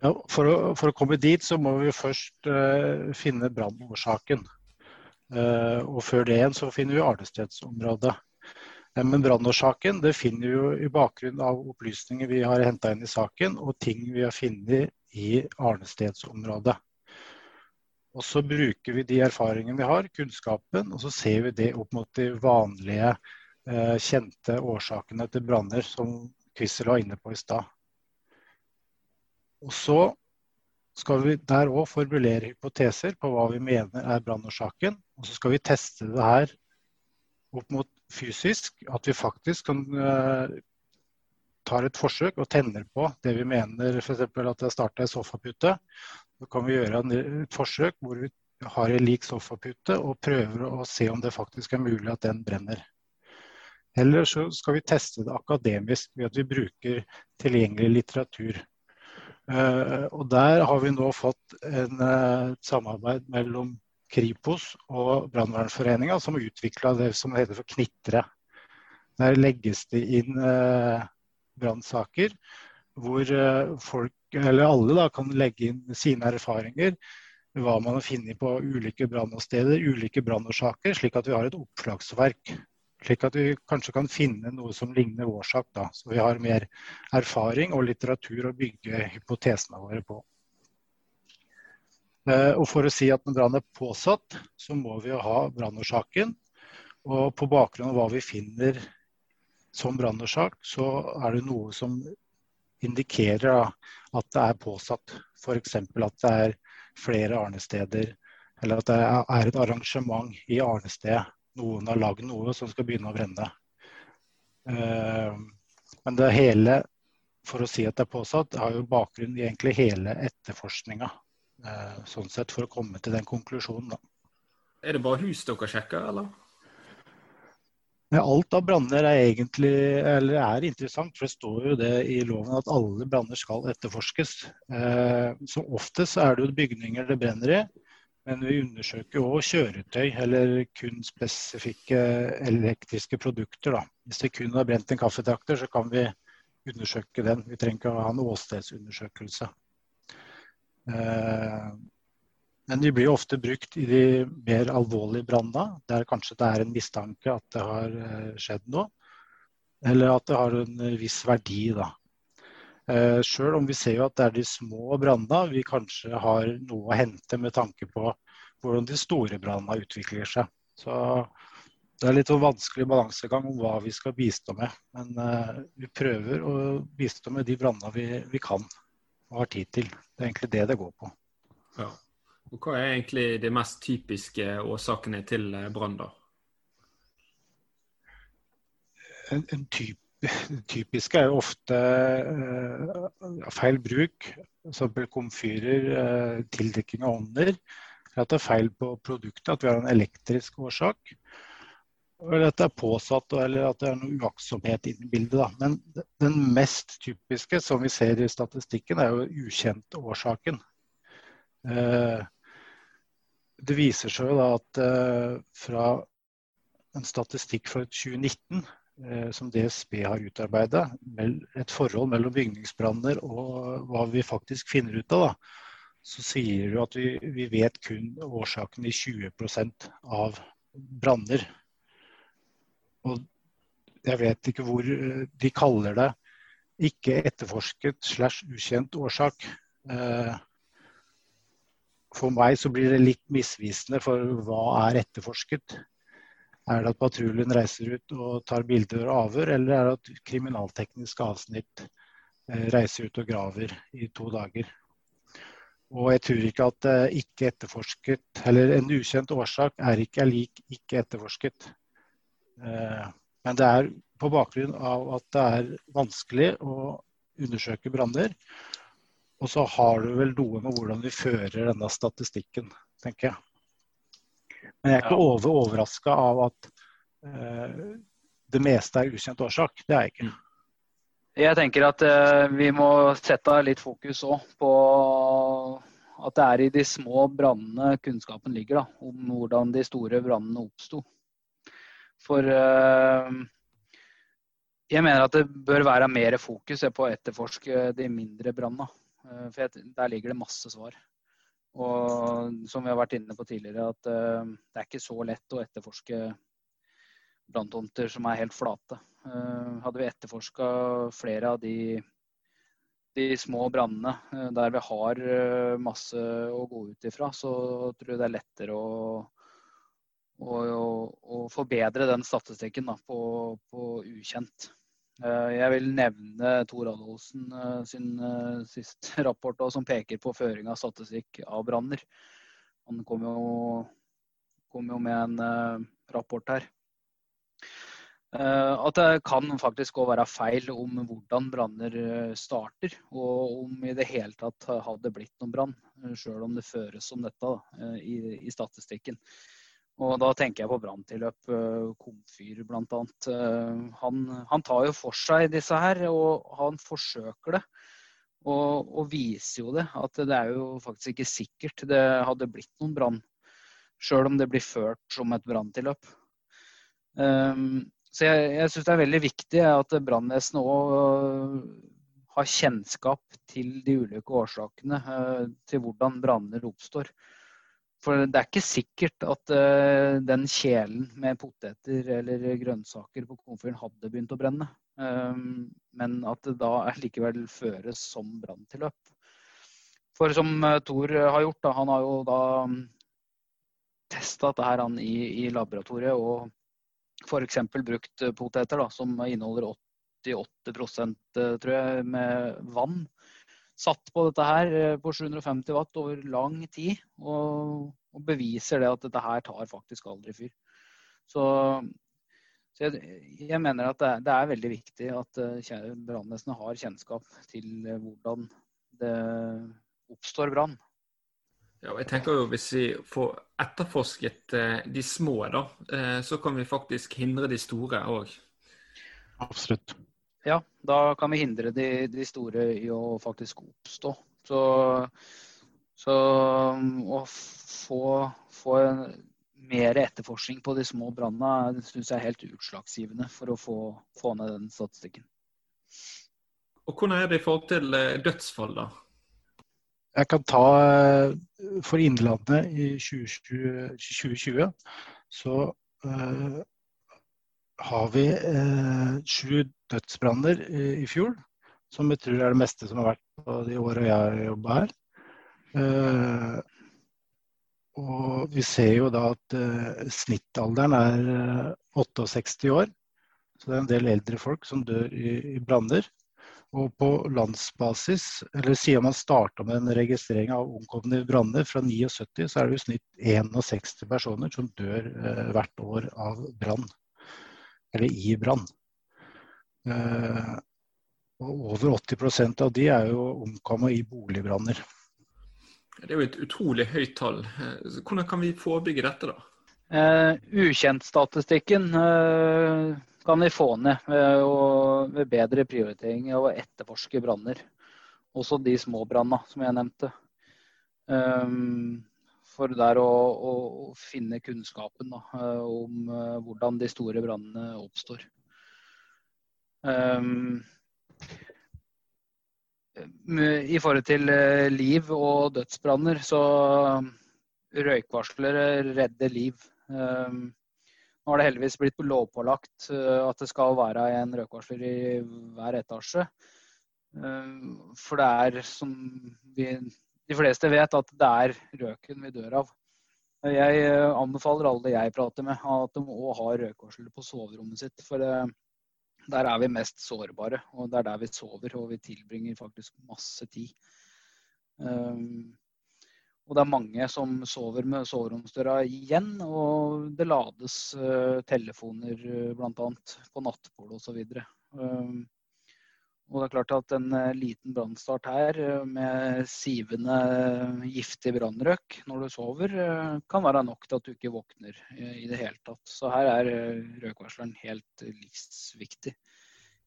Ja, for, å, for, å, komme dit så må vi først uh, finne brannårsaken. Uh, og før det igjen så finner vi arnestedsområdet. Men brannårsaken finner vi jo i bakgrunn av opplysninger vi har henta inn i saken, og ting vi har funnet i arnestedsområdet. Og så bruker vi de erfaringene vi har, kunnskapen, og så ser vi det opp mot de vanlige Eh, kjente årsakene til branner, som Quisser var inne på i stad. Og så skal vi der òg formulere hypoteser på hva vi mener er brannårsaken. Og så skal vi teste det her opp mot fysisk, at vi faktisk kan uh, tar et forsøk og tenner på det vi mener f.eks. at har starta ei sofapute. Så kan vi gjøre et forsøk hvor vi har en lik sofapute og prøver å se om det faktisk er mulig at den brenner. Eller så skal vi teste det akademisk ved at vi bruker tilgjengelig litteratur. Uh, og Der har vi nå fått en, et samarbeid mellom Kripos og Brannvernforeninga som utvikla det som heter for Knitre. Der legges det inn uh, brannsaker hvor folk, eller alle da, kan legge inn sine erfaringer. Hva man har funnet på ulike brannåsteder, ulike brannårsaker, slik at vi har et oppslagsverk slik at vi kanskje kan finne noe som ligner vår sak, da. Så vi har mer erfaring og litteratur å bygge hypotesene våre på. Eh, og For å si at når brann er påsatt, så må vi ha brannårsaken. Og på bakgrunn av hva vi finner som brannårsak, så er det noe som indikerer at det er påsatt. F.eks. at det er flere arnesteder, eller at det er et arrangement i arnestedet noen har lagd noe som skal begynne å brenne. Uh, men det hele, for å si at det er påsatt, har jo bakgrunn i egentlig hele etterforskninga. Uh, sånn sett, for å komme til den konklusjonen, da. Er det bare hus dere sjekker, eller? Alt av branner er egentlig eller er interessant, for det står jo det i loven at alle branner skal etterforskes. Eh, som oftest er det jo bygninger det brenner i. Men vi undersøker òg kjøretøy eller kun spesifikke elektriske produkter. Da. Hvis det kun har brent en kaffetrakter, så kan vi undersøke den. Vi trenger ikke å ha en åstedsundersøkelse. Eh, men de blir ofte brukt i de mer alvorlige brannene, der kanskje det er en mistanke at det har eh, skjedd noe. Eller at det har en viss verdi. da. Eh, Sjøl om vi ser jo at det er de små brannene vi kanskje har noe å hente med tanke på hvordan de store brannene utvikler seg. Så det er litt en vanskelig balansegang om hva vi skal bistå med. Men uh, vi prøver å bistå med de brannene vi, vi, kan og har tid til. Det er egentlig det det går på. Ja. Og Hva er egentlig de mest typiske årsakene til eh, brann, da? En, en typ, [LAUGHS] det typiske er jo ofte uh, feil bruk, som komfyrer, uh, tildekking av ovner. At det er feil på produktet, at vi har en elektrisk årsak. Eller at det er påsatt, eller at det er noe uaktsomhet inne i bildet. Da. Men den mest typiske som vi ser i statistikken, er jo ukjent årsaken. Uh, det viser seg jo da at fra en statistikk fra 2019 Eh, som DSB har utarbeida, et forhold mellom bygningsbranner og hva vi faktisk finner ut av, da, så sier du at vi, vi vet kun årsaken i 20% av branner. Og jeg vet ikke hvor eh, de kaller det ikke etterforsket slash ukjent årsak. Eh, for meg så blir det litt misvisende for hva er etterforsket. Er det at patruljen reiser ut og tar bilder og avhør, eller er det at kriminalteknisk avsnitt eh, reiser ut og graver i to dager? Og jeg tror ikke at ikke etterforsket, eller en ukjent årsak er ikke lik ikke etterforsket. Eh, Men det er på bakgrunn av at det er vanskelig å undersøke branner. Og så har du vel noe med hvordan vi fører denne statistikken, tenker jeg. Men jeg er ikke Ja. over overraska av at uh, det meste er ukjent årsak. Det er jeg ikke. Jeg tenker at uh, vi må sette litt fokus òg på at det er i de små brannene kunnskapen ligger, da, om hvordan de store brannene oppsto. For uh, jeg mener at det bør være mer fokus på å etterforske de mindre brannene. For der ligger det masse svar. Og som vi har vært inne på tidligere, at eh, det er ikke så lett å etterforske branntomter som er helt flate. Eh, hadde vi etterforska flere av de, de små brannene eh, der vi har masse å gå ut ifra, så tror jeg det er lettere å, å, å, å forbedre den statistikken da, på, på ukjent. Eh, Jeg vil nevne Tor Adolfsen eh, sin eh, siste [LAUGHS] rapport da, som peker på føring av statistikk av branner. Han kom jo, kom jo med en rapport her. At det kan faktisk òg være feil om hvordan branner starter, og om i det hele tatt hadde blitt noen brann, sjøl om det føres som dette da, i, i statistikken. Og da tenker jeg på branntilløp, eh, Komfyr bl.a. Han, han tar jo for seg disse her, og han forsøker det. Og, og viser jo det, at det er jo faktisk ikke sikkert det hadde blitt noen brann. Sjøl om det blir ført som et branntilløp. Um, så jeg, jeg syns det er veldig viktig at brannvesenet òg har kjennskap til de ulike årsakene eh, til hvordan branner oppstår. For det er ikke sikkert at uh, den kjelen med poteter eller grønnsaker på komfyren hadde begynt å brenne. Um, men at det da likevel føres som branntilløp. For som uh, Thor har gjort, da, han har jo da testa dette her han, i, i laboratoriet og f.eks. brukt poteter da, som inneholder 88 eh, tror jeg, med vann. Satt på dette her eh, på 750 watt over lang tid, og, og beviser det at dette her tar faktisk aldri fyr. Så, så jeg, jeg mener at det er, det er veldig viktig at uh, brannvesenet har kjennskap til eh, hvordan det oppstår brann. Ja, jeg tenker jo Hvis vi får etterforsket de små, da, eh, så kan vi faktisk hindre de store òg. Absolutt. Ja, da kan vi hindre de, de store i å faktisk oppstå. Så, så um, å få, få en mer etterforskning på de små brannene syns jeg er helt utslagsgivende for å få, få ned den statistikken. Og Hvordan er det i forhold til eh, dødsfall, da? Jeg kan ta eh, for Innlandet i 2020, 2020 så uh, har vi uh, sju dødsbranner i, fjor. Som jeg tror er det meste som har vært på de åra jeg har jobba her. Eh, og vi ser jo da at eh, snittalderen er eh, 68 år. Så det er en del eldre folk som dør i, i branner. Og på landsbasis, eller siden man starta med en registrering av omkomne i branner fra 79, så er det i snitt 61 personer som dør eh, hvert år av brann. Eller i brann. Eh, og over 80% av de er jo omkommet i boligbranner. Det er jo et utrolig høyt tall. Eh, Hvordan kan vi forebygge dette, da? Uh, Ukjentstatistikken uh, kan vi få ned ved, å, ved bedre prioritering av å etterforske branner. Også de små brannene som jeg nevnte. Um, for der å, å, å finne kunnskapen da, om uh, hvordan de store brannene oppstår. Um, I forhold til eh, liv og dødsbranner, så røykvarslere redder liv. Um, nå har det heldigvis blitt lovpålagt uh, at det skal være en røykvarsler i hver etasje. Um, for det er, som vi, de fleste vet, at det er røken vi dør av. Jeg anbefaler alle jeg prater med, at de òg har røykvarsler på soverommet sitt. For uh, der er vi mest sårbare, og det er der vi sover. Og vi tilbringer faktisk masse tid. Um, Og det er mange som sover med soveromsdøra igjen, og det lades uh, telefoner uh, bl.a. på nattbordet osv. Um, og det er klart at en uh, liten brannstart her uh, med sivende giftig brannrøk når du sover, kan være nok til at du ikke våkner i det hele tatt. Så her er røykvarsleren helt livsviktig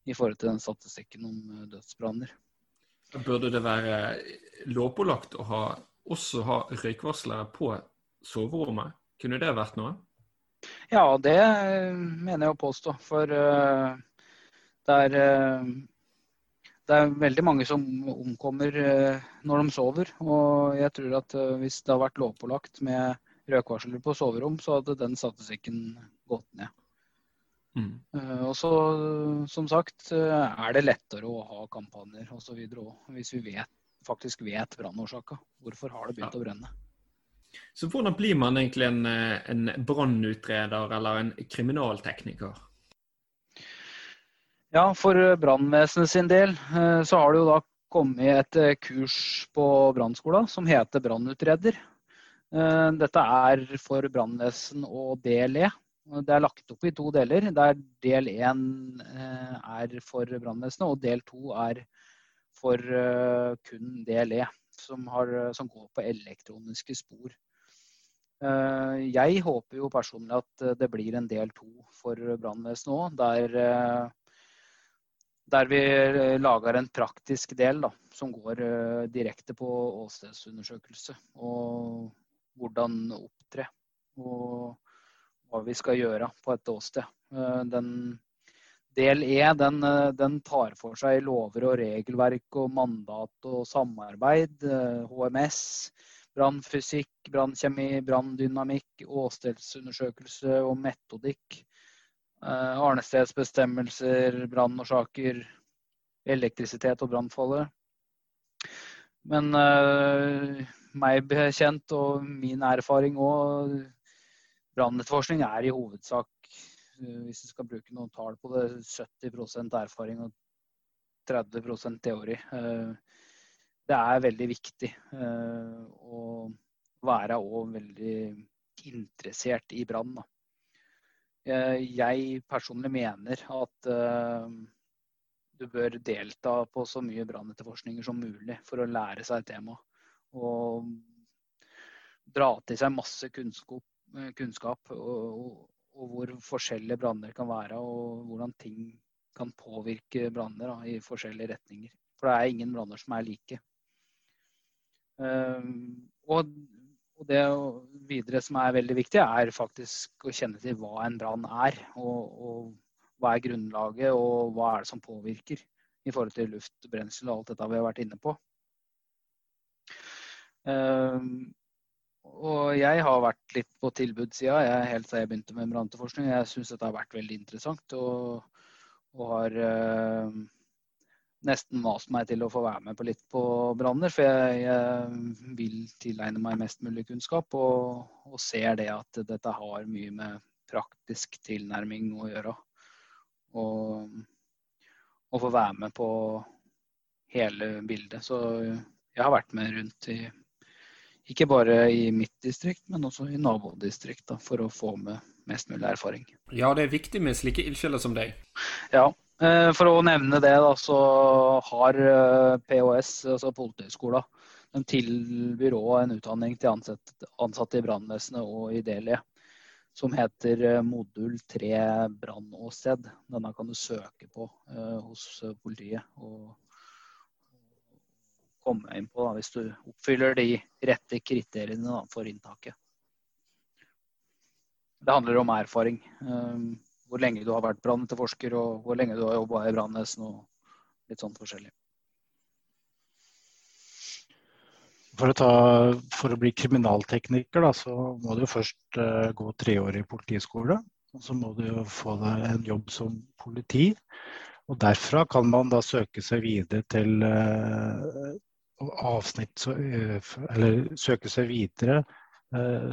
i forhold til den statistikken om dødsbranner. Burde det være lovpålagt å ha også ha røykvarslere på soverommet. Kunne det vært noe? Ja, det mener jeg å påstå. For det, er, det er veldig mange som omkommer uh, når de sover. Og jeg tror at hvis det har vært lovpålagt med røykvarsler på soverom, så hadde den statistikken gått ned. Mm. og så, som sagt, er det lettere å ha kampanjer osv. Hvis vi vet faktisk vet brannårsaka. Hvorfor har det begynt ja. å brenne? Så hvordan blir man egentlig en, eh, en brannutreder eller en kriminaltekniker? Ja, for brannvesenet sin del eh, så har det jo da kommet et eh, kurs på brannskolen som heter brannutreder. Dette er for brannvesen og DLE. Det er lagt opp i to deler. Der del én er for brannvesenet og del to er for kun DLE, som, har, som, går på elektroniske spor. Jeg håper jo personlig at det blir en del to for brannvesenet òg, der, der, vi lager en praktisk del da, som går direkte på åstedsundersøkelse. Og hvordan opptre. Og hva vi skal gjøre på et åsted. Den Del E den, eh, den, tar for seg lover og regelverk og mandat og samarbeid. HMS, eh, brannfysikk, brannkjemi, branndynamikk, åstedsundersøkelse og metodikk. Eh, arnestedsbestemmelser, brannårsaker, elektrisitet og brannfallet. Men uh, meg bekjent og min erfaring òg, brannetterforskning er i hovedsak Eh, hvis du skal bruke noen tall på det, 70% erfaring og 30% teori. Eh, det er veldig viktig å være òg veldig interessert i brann. Jeg personlig mener at du bør delta på så mye brannetterforskninger som mulig for å lære seg temaet. Og dra til seg masse kunnskap, kunnskap og, og hvor forskjellige branner kan være, og hvordan ting kan påvirke branner i forskjellige retninger. For det er ingen branner som er like. Og, og, det videre som er veldig viktig, er faktisk å kjenne til hva en brann er. Og, og, hva er grunnlaget, og hva er det som påvirker i forhold til luft, brensel og alt dette vi har vært inne på. Um, og jeg har vært litt på tilbudssida helt siden jeg begynte med brannetterforskning. Jeg syns dette har vært veldig interessant, og, og har uh, nesten mast meg til å få være med på litt på branner. For jeg, jeg, vil tilegne meg mest mulig kunnskap, og, og, ser det at dette har mye med praktisk tilnærming å gjøre. Og, og få være med på hele bildet. Så jeg har vært med rundt i ikke bare i mitt distrikt, men også i nabodistrikt, for å få med mest mulig erfaring. Ja, det er viktig med slike ildsjeler som deg. Ja. Eh, for å nevne det, da, så har POS, PHS, altså Politihøgskolen, de tilbyr òg en utdanning til ansatte, ansatte i brannvesenet og i DLE som heter eh, modul 3 brannåsted. Denne kan du søke på hos politiet. og komme inn på da, hvis du oppfyller de rette kriteriene da, for inntaket. Det handler om erfaring. Um, hvor lenge du har vært brannetterforsker, og hvor lenge du har jobba i brannvesenet og litt sånt forskjellig. For å, ta, for å bli kriminaltekniker, da, så må du først uh, gå treårig politiskole. Og så må du få deg en jobb som politi. Og derfra kan man da søke seg videre til uh, avsnitt, uh, eller søke seg videre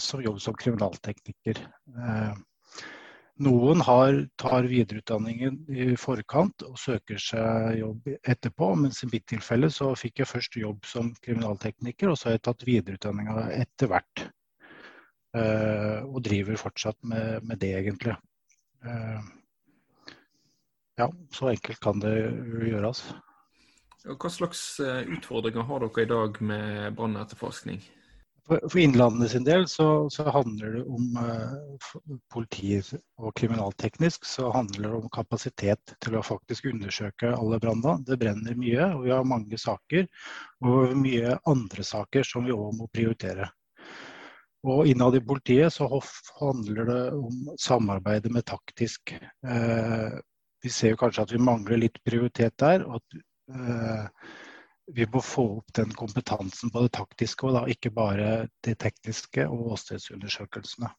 som jobb som kriminaltekniker. Eh, Noen har, tar videreutdanningen i forkant og søker seg jobb etterpå, mens i mitt tilfelle så fikk jeg først jobb som kriminaltekniker, og så har jeg tatt videreutdanninga etter hvert. Uh, og driver fortsatt med, med det, egentlig. Uh, ja, så enkelt kan det gjøres. Hva slags eh, utfordringer har dere i dag med brannetterforskning? For, Innlandet sin del så, så handler det om uh, politiet og kriminalteknisk så handler det om kapasitet til å faktisk undersøke alle branner. Det brenner mye, og vi har mange saker. Og mye andre saker som vi òg må prioritere. Og innad i politiet så handler det om samarbeidet med taktisk. Uh, vi ser jo kanskje at vi mangler litt prioritet der. og at uh, vi må få opp den kompetansen på det taktiske, og da ikke bare det tekniske og åstedsundersøkelsene.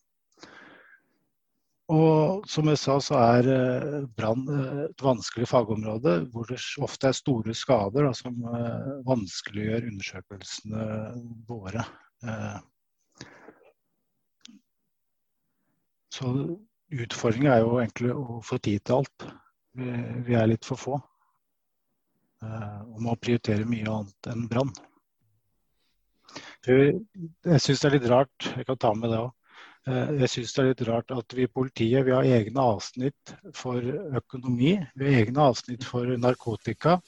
Og som jeg sa, så er eh, brann eh, et vanskelig fagområde hvor det ofte er store skader da, som eh, vanskeliggjør undersøkelsene våre. Så utfordringen er jo egentlig å få tid til alt. Vi er litt for få. Eh, å må prioritere mye annet enn brann. Jeg syns det er litt rart, jeg kan ta med det òg. Eh, jeg syns det er litt rart at vi i politiet vi har egne avsnitt for økonomi, vi har egne avsnitt for narkotika,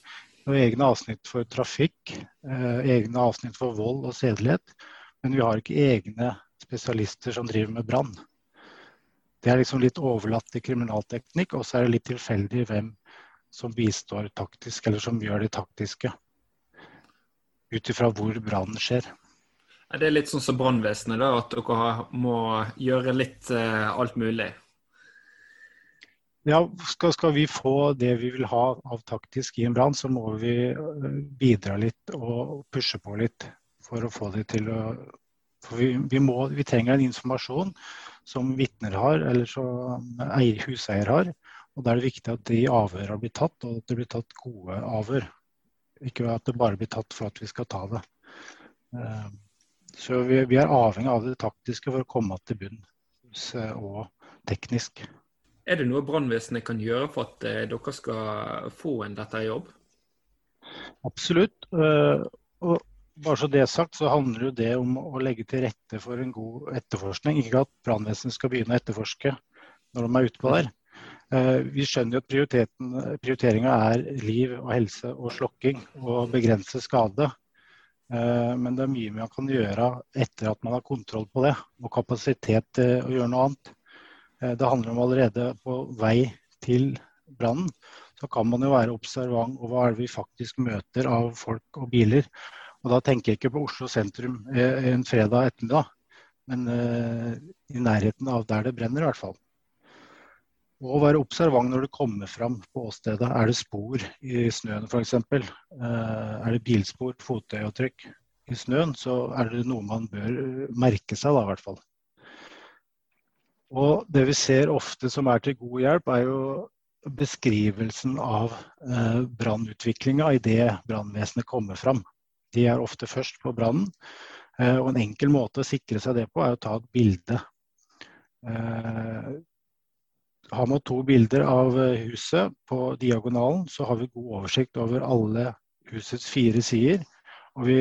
vi har egne avsnitt for trafikk, eh, egne avsnitt for vold og sedelighet. Men vi har ikke egne spesialister som driver med brann. Det er liksom litt overlatt til kriminalteknikk, og så er det litt tilfeldig hvem som bistår taktisk, eller som gjør det taktiske. Ut ifra hvor brannen skjer. Det er litt sånn som brannvesenet, at dere må gjøre litt uh, alt mulig? Ja, skal, skal, vi få det vi vil ha av taktisk i en brann, så må vi eh, bidra litt og pushe på litt for å få det til å for vi, vi, må, vi trenger en informasjon som vitner har, eller som huseier har, og Da er det viktig at de avhørene blir tatt, og at det blir tatt gode avhør. Ikke at det bare blir tatt for at vi skal ta det. Eh, så vi, vi er avhengig av det taktiske for å komme til bunns og teknisk. Er det noe brannvesenet kan gjøre for at eh, dere skal få en dette jobb? Absolutt. Eh, og bare så det er sagt, så handler det om å legge til rette for en god etterforskning. Ikke at brannvesenet skal begynne å etterforske når de er ute på der. Eh, vi skjønner at prioriteringa er liv og helse og slokking og begrense skade. Eh, men det er mye man kan gjøre etter at man har kontroll på det, og kapasitet til å gjøre noe annet. Eh, det handler om allerede på vei til brannen, så kan man jo være observant over hva vi faktisk møter av folk og biler. Og da tenker jeg ikke på Oslo sentrum en fredag ettermiddag, men i nærheten av der det brenner i hvert fall. Og være observant når du kommer fram på åstedet. Er det spor i snøen f.eks.? Eh, er det bilspor, fotavtrykk i snøen, så er det noe man bør merke seg, da i hvert fall. Og det vi ser ofte som er til god hjelp, er jo beskrivelsen av eh, brannutviklinga idet brannvesenet kommer fram. De er ofte først på brannen. Eh, og en enkel måte å sikre seg det på, er å ta et bilde. Eh, har man to bilder av eh, huset på diagonalen, så har vi god oversikt over alle husets fire sider. Og vi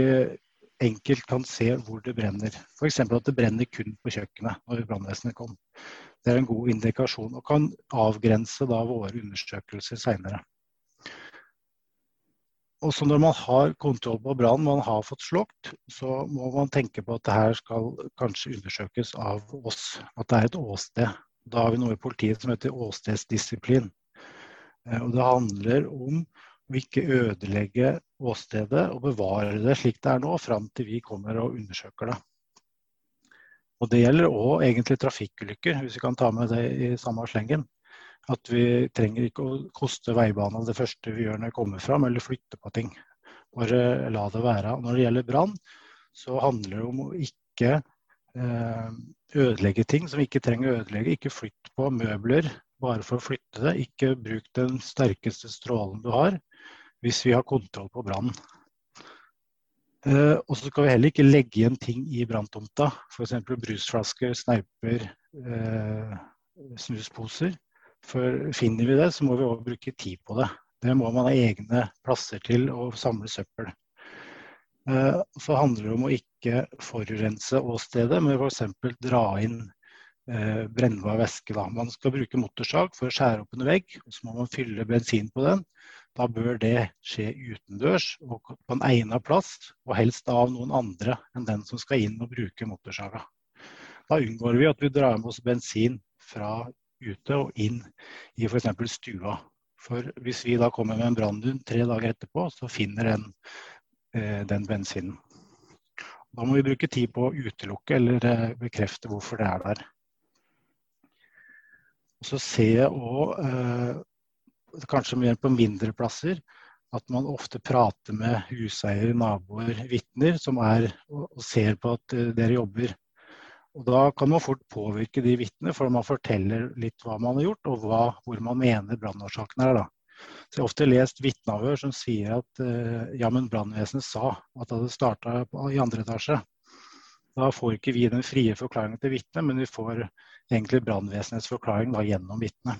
enkelt kan se hvor det brenner. F.eks. at det brenner kun på kjøkkenet når brannvesenet kom. Det er en god indikasjon og kan avgrense da våre undersøkelser seinere. Også når man har kontroll på brannen, man har fått slått, så må man tenke på at det her skal kanskje undersøkes av oss. At det er et åsted da har vi noe i politiet som heter åstedsdisiplin. Eh, og det handler om å ikke ødelegge åstedet og bevare det slik det er nå, fram til vi kommer og undersøker det. Og Det gjelder òg egentlig trafikkulykker, hvis vi kan ta med det i samme slengen. At vi trenger ikke å koste veibanen det første vi gjør når vi kommer fram, eller flytte på ting. Bare la det være. Når det gjelder brann, så handler det om å ikke ødelegge ting som ikke trenger å ødelegge. Ikke flytt på møbler bare for å flytte det. Ikke bruk den sterkeste strålen du har hvis vi har kontroll på brannen. Eh, og så skal vi heller ikke legge igjen ting i branntomta. F.eks. brusflasker, sneiper, eh, snusposer. For finner vi det, så må vi også bruke tid på det. Det må man ha egne plasser til å samle søppel. Eh, Så handler det om å ikke forurense åstedet, men f.eks. dra inn eh, brennbar væske. Da. Man skal bruke motorsag for å skjære opp en vegg, og så må man fylle bensin på den. Da bør det skje utendørs og på en egnet plass, og helst av noen andre enn den som skal inn og bruke motorsaga. Da unngår vi at vi drar med oss bensin fra ute og inn i f.eks. stua. For hvis vi da kommer med en brannhund tre dager etterpå, så finner den den bensinen. Da må vi bruke tid på å utelukke eller eh, bekrefte hvorfor det er der. Og så ser jeg òg, eh, kanskje mer på mindre plasser, at man ofte prater med huseiere, naboer, vitner som er og ser på at eh, dere jobber. Og Da kan man fort påvirke de vitnene, for man forteller litt hva man har gjort, og hva, hvor man mener brannårsaken er. da. Så Jeg har ofte lest vitneavhør som sier at eh, ja, men brannvesenet sa at det hadde starta i andre etasje. Da får ikke vi den frie forklaringen til vitnet, men vi får egentlig brannvesenets forklaring da, gjennom vitnet.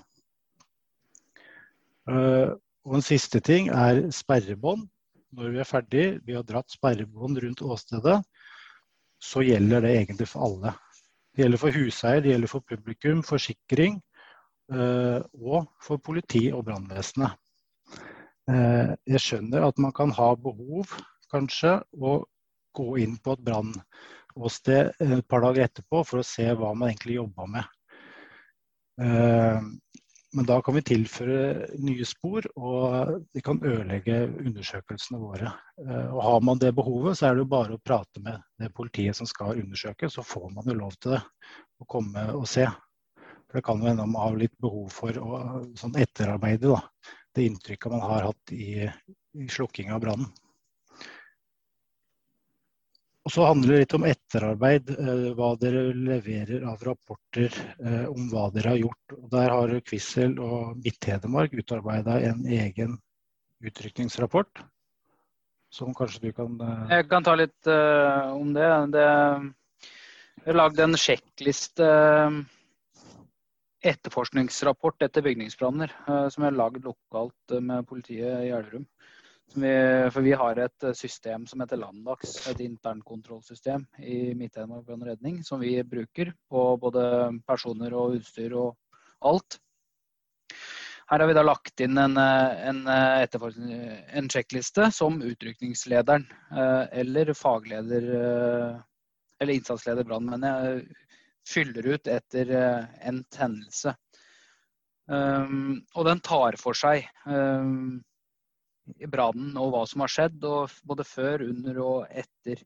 Uh, og en siste ting er sperrebånd. Når vi er ferdig, vi har dratt sperrebånd rundt åstedet, så gjelder det egentlig for alle. Det gjelder for huseier, det gjelder for publikum, forsikring uh, og for politi og brannvesenet. Eh, jeg skjønner at man kan ha behov, kanskje, å gå inn på et brannåsted et par dager etterpå for å se hva man egentlig jobba med. Eh, Men da kan vi tilføre nye spor, og vi kan ødelegge undersøkelsene våre. Eh, Og har man det behovet, så er det jo bare å prate med det politiet som skal undersøke, så får man jo lov til det. Å komme og se. For det kan jo hende man har litt behov for å sånn etterarbeide da, det inntrykket man har hatt i, i slukking av brannen. Og så handler det litt om etterarbeid, eh, hva dere leverer av rapporter eh, om hva dere har gjort. Og der har Kvissel og Midt-Hedmark utarbeida en egen utrykningsrapport. Som kanskje du kan eh, Jeg kan ta litt eh, om det. det. Har lagd en sjekkliste eh, etterforskningsrapport etter bygningsbranner, eh, som er lagd lokalt eh, med politiet i Elverum. Vi, for vi har et eh, system som heter Landax, et internkontrollsystem i Midt-Hedmark brann og redning, som vi bruker på både personer og utstyr og alt. Her har vi da lagt inn en, en, en sjekkliste som utrykningslederen eller fagleder eller innsatsleder brann, mener jeg fyller ut etter en endt hendelse. Um, og den tar for seg um, brannen og hva som har skjedd, både før, under og etter.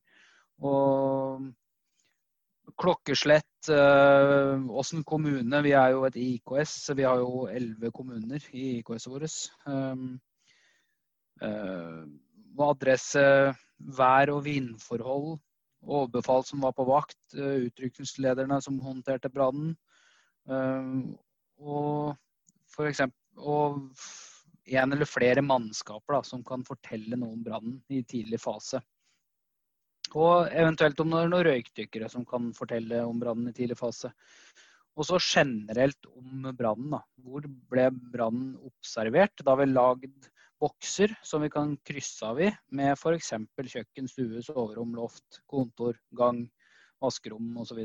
Og klokkeslett, eh, åssen kommune Vi er jo et IKS, vi har jo elleve kommuner i IKS-et vårt. Um, uh, adresse, vær- og vindforhold, overbefal som var på vakt, uh, utrykningslederne som håndterte brannen. Um, og og en eller flere mannskaper da, som kan fortelle noe om brannen i tidlig fase. Og eventuelt om det er noen røykdykkere som kan fortelle om brannen i tidlig fase. Og så generelt om brannen. Hvor ble brannen observert? Da vi lagd bokser som vi kan krysse av i, med f.eks. kjøkken, stue, soverom, loft, kontor, gang, vaskerom osv.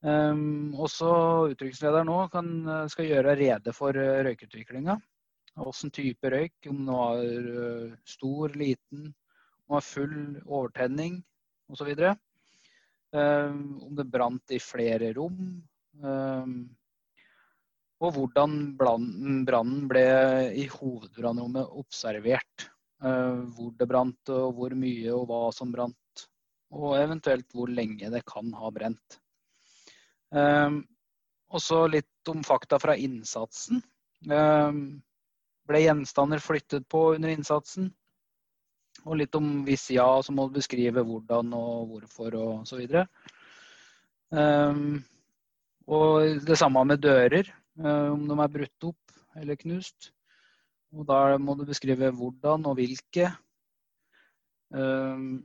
Um, også utrykningsleder nå kan, skal gjøre rede for uh, røykutviklinga. Hvilken type røyk, om den var uh, stor, liten, om den var full, overtenning osv. Um, om det brant i flere rom. Um, og hvordan brannen ble i hovedbrannrommet observert. Uh, hvor det brant, og hvor mye og hva som brant. Og eventuelt hvor lenge det kan ha brent. Også og så litt om fakta fra innsatsen. Um, ble gjenstander flyttet på under innsatsen? Og litt om hvis ja, så må du beskrive hvordan og hvorfor og så videre. Og det samme med dører, om de er brutt opp eller knust. Og da må du beskrive hvordan og hvilke. Um,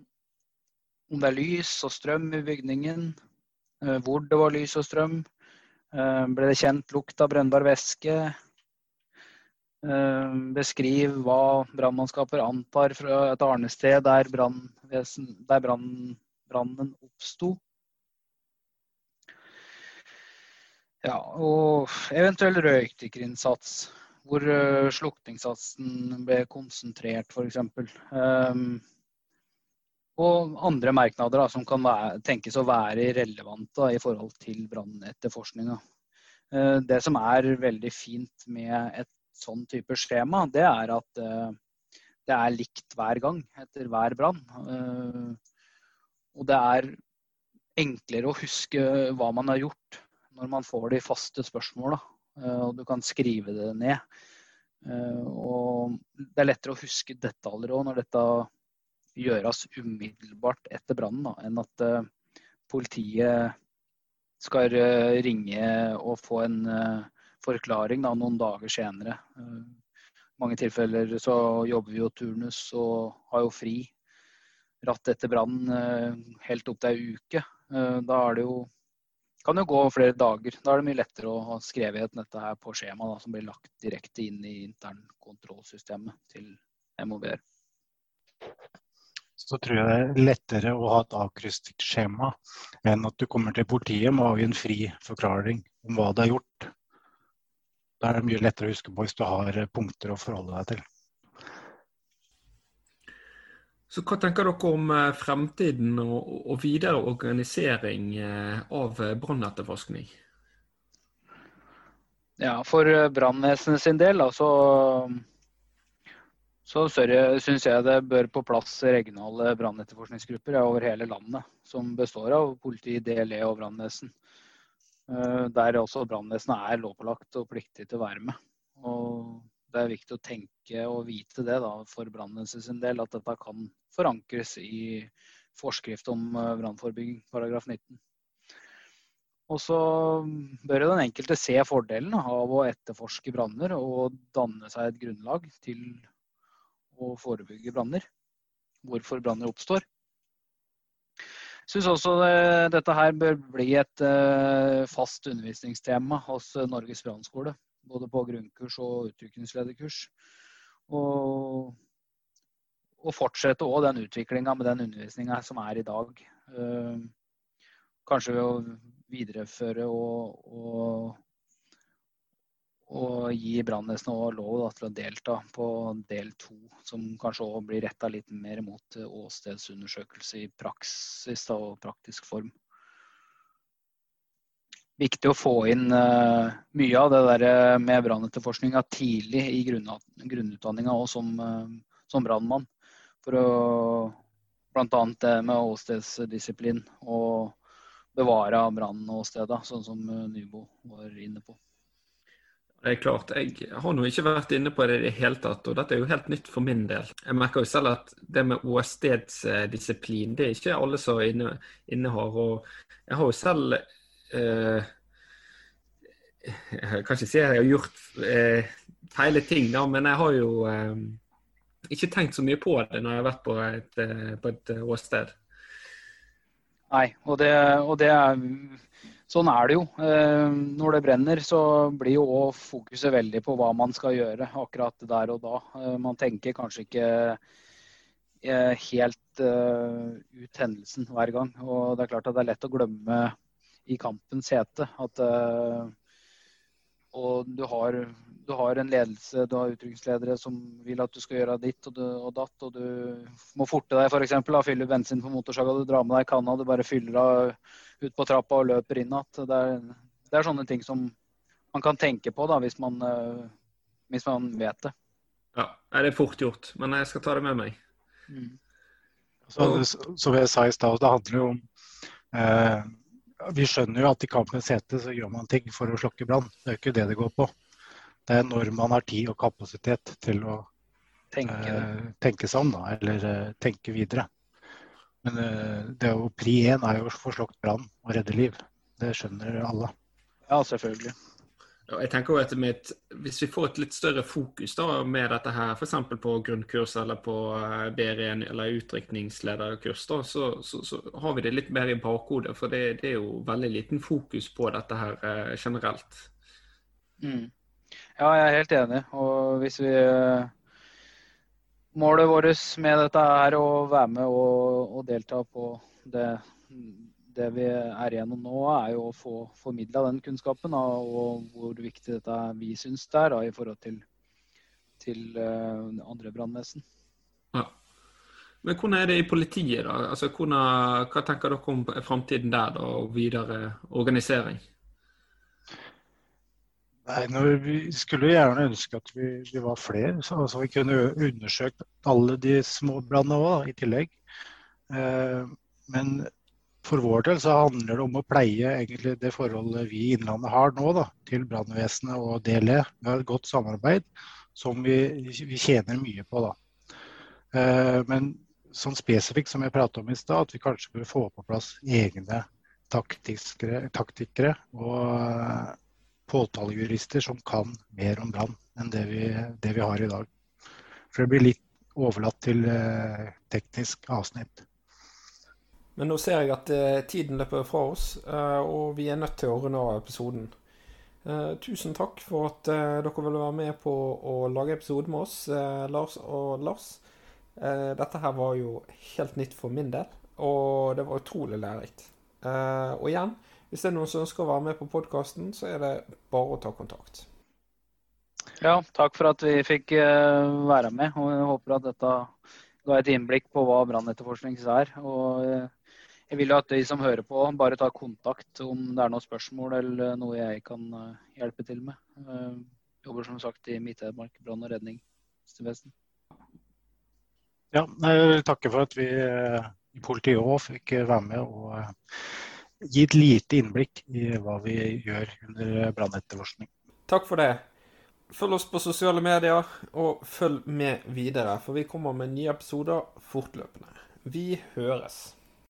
om det er lys og strøm i bygningen, eh, hvor det var lys og strøm, Eh, ble det kjent lukt av brennbar væske? Eh, beskriv hva brannmannskaper antar fra et arnested der, der brann- brannen oppsto. Ja, og eventuell røykdykkerinnsats, hvor eh, slukningssatsen ble konsentrert f.eks. Um, og andre merknader da, som kan være, tenkes å være relevante i forhold til brannetterforskninga. Eh, det som er veldig fint med et sånn type skjema, det er at eh, det er likt hver gang etter hver brann. Og det er enklere å huske hva man har gjort når man får de faste spørsmåla. Og du kan skrive det ned. Og det er lettere å huske detaljer òg når dette gjøres umiddelbart etter brannen, enn at eh, politiet skal eh, ringe og få en eh, forklaring da, noen dager senere. I mange tilfeller så jobber vi jo turnus og har jo fri ratt etter brannen helt opp til ei uke. Da er det jo kan jo gå flere dager. Da er det mye lettere å ha skrevet dette her på skjema da, som blir lagt direkte inn i internkontrollsystemet til MOBR så tror jeg det er lettere å ha et avkrysset skjema enn at du kommer til politiet med å avgi en fri forklaring om hva det er gjort. Da er det mye lettere å huske på hvis du har punkter å forholde deg til. Så Hva tenker dere om eh, fremtiden og, og videre organisering eh, av brannetterforskning? Ja, For brannvesenet sin del da, så så syns jeg det bør på plass regionale brannetterforskningsgrupper over hele landet. Som består av politi, DLE og brannvesen. Eh, der også brannvesenet er lovpålagt og pliktig til å være med. Og det er viktig å tenke og vite det da, for brannvesenet sin del, at dette kan forankres i forskrift om eh, brannforebygging, paragraf 19. Og så bør den enkelte se fordelen av å etterforske branner og danne seg et grunnlag til å forebygge branner. Hvorfor branner oppstår. Jeg syns også det, dette her bør bli et uh, fast undervisningstema hos Norges brannskole. Både på grunnkurs og utviklingslederkurs. Og, og fortsette òg den utviklinga med den undervisninga som er i dag. Uh, kanskje ved å videreføre og, og og gi brannvesenet lov da, til å delta på del to, som kanskje òg blir retta litt mer mot eh, åstedsundersøkelse i praksis da, og praktisk form. Viktig å få inn uh, mye av det der eh, med brannetterforskninga tidlig i grunnutdanninga og som, uh, som brannmann. For å bl.a. det med åstedsdisiplin og bevare brannåsteda, sånn som Nybo var inne på. Det er klart, Jeg har nå ikke vært inne på det i det hele tatt, og dette er jo helt nytt for min del. Jeg merker jo selv at det med åstedsdisiplin, det er ikke alle som inne, innehar. Og jeg har jo selv eh, Jeg kan ikke si at jeg har gjort eh, ting, da, men jeg har jo eh, ikke tenkt så mye på det når jeg har vært på et, eh, på et åsted. Nei, og det, og det er sånn er det jo. Eh, når det brenner, så blir jo òg fokuset veldig på hva man skal gjøre akkurat der og da. Eh, man tenker kanskje ikke eh, helt ut hendelsen hver gang. Og det er klart at det er lett å glemme i kampens hete at og du har, du har, en ledelse, du har utrykningsledere som vil at du skal gjøre ditt og, du, og datt. Og du må forte deg f.eks. Fylle bensin på motorsaga, du drar med deg kanna, du bare fyller av ut på trappa og løper inn igjen. Det, det, er sånne ting som man kan tenke på da, hvis man, uh, hvis man vet det. Ja, det er fort gjort, men jeg skal ta det med meg. Mm. Så, som jeg sa i stad, det handler jo om eh, Vi skjønner jo at i kampens hete så gjør man ting for å slokke brann. Det er jo ikke det det går på. Det er når man har tid og kapasitet til å tenke, eh, tenke seg om, da, eller eh, tenke videre. Men eh, det er jo, pri én er jo å få slukket brann og redde liv. Det skjønner alle. Ja, selvfølgelig. Jeg tenker jo at Hvis vi får et litt større fokus da med dette her, f.eks. på grunnkurs eller på eh, BR1 eller utdrikningslederkurs, da, så, så, så, har vi det litt mer i bakhodet. For det, det, er jo veldig liten fokus på dette her eh, generelt. Mm. Ja, jeg er helt enig. Og hvis vi eh, Målet vårt med dette er å være med og, og delta på det det vi er igjennom nå, er jo å få formidla den kunnskapen da, og hvor viktig dette vi syns det er da, i forhold til, til uh, andre brannvesen. Ja. Men hvordan er det i politiet, da? Altså, hvordan, hva tenker dere om framtiden der da, og videre organisering? Nei, Vi skulle gjerne ønske at vi, vi var flere, så, så, vi kunne undersøkt alle de små brannene òg, i tillegg. Eh, men for vår del så handler det om å pleie egentlig det forholdet vi i Innlandet har nå da, til brannvesenet og DLE. Vi har et godt samarbeid som vi, vi tjener mye på. da. Eh, men sånn spesifikt som jeg pratet om i stad, at vi kanskje bør få på plass egne taktikere og eh, påtalejurister som kan mer om brann enn det vi, det vi, har i dag. For det blir litt overlatt til eh, teknisk avsnitt. Men nå ser jeg at uh, tiden løper fra oss, uh, og vi er nødt til å runde av episoden. Uh, tusen takk for at dere ville være med på å lage episode med oss, Lars og Lars. dette her var jo helt nytt for min del, og det var utrolig lærerikt. og igjen, hvis det er noen som ønsker å være med på podkasten, så er det bare å ta kontakt. Ja, takk for at vi fikk være med. og Jeg håper at dette ga et innblikk på hva brannetterforskning er. og jeg vil at de som hører på, bare tar kontakt om det er noen spørsmål eller noe jeg kan eh, hjelpe til med. Jeg eh, jobber som sagt i Midt-Hedmark brann- og redningsvesen. Ja, jeg vil takke for at vi eh, i politiet òg fikk være med og gi et lite innblikk i hva vi gjør under brannetterforskning. Takk for det. Følg oss på sosiale medier, og følg med videre, for vi kommer med nye episoder fortløpende. Vi høres.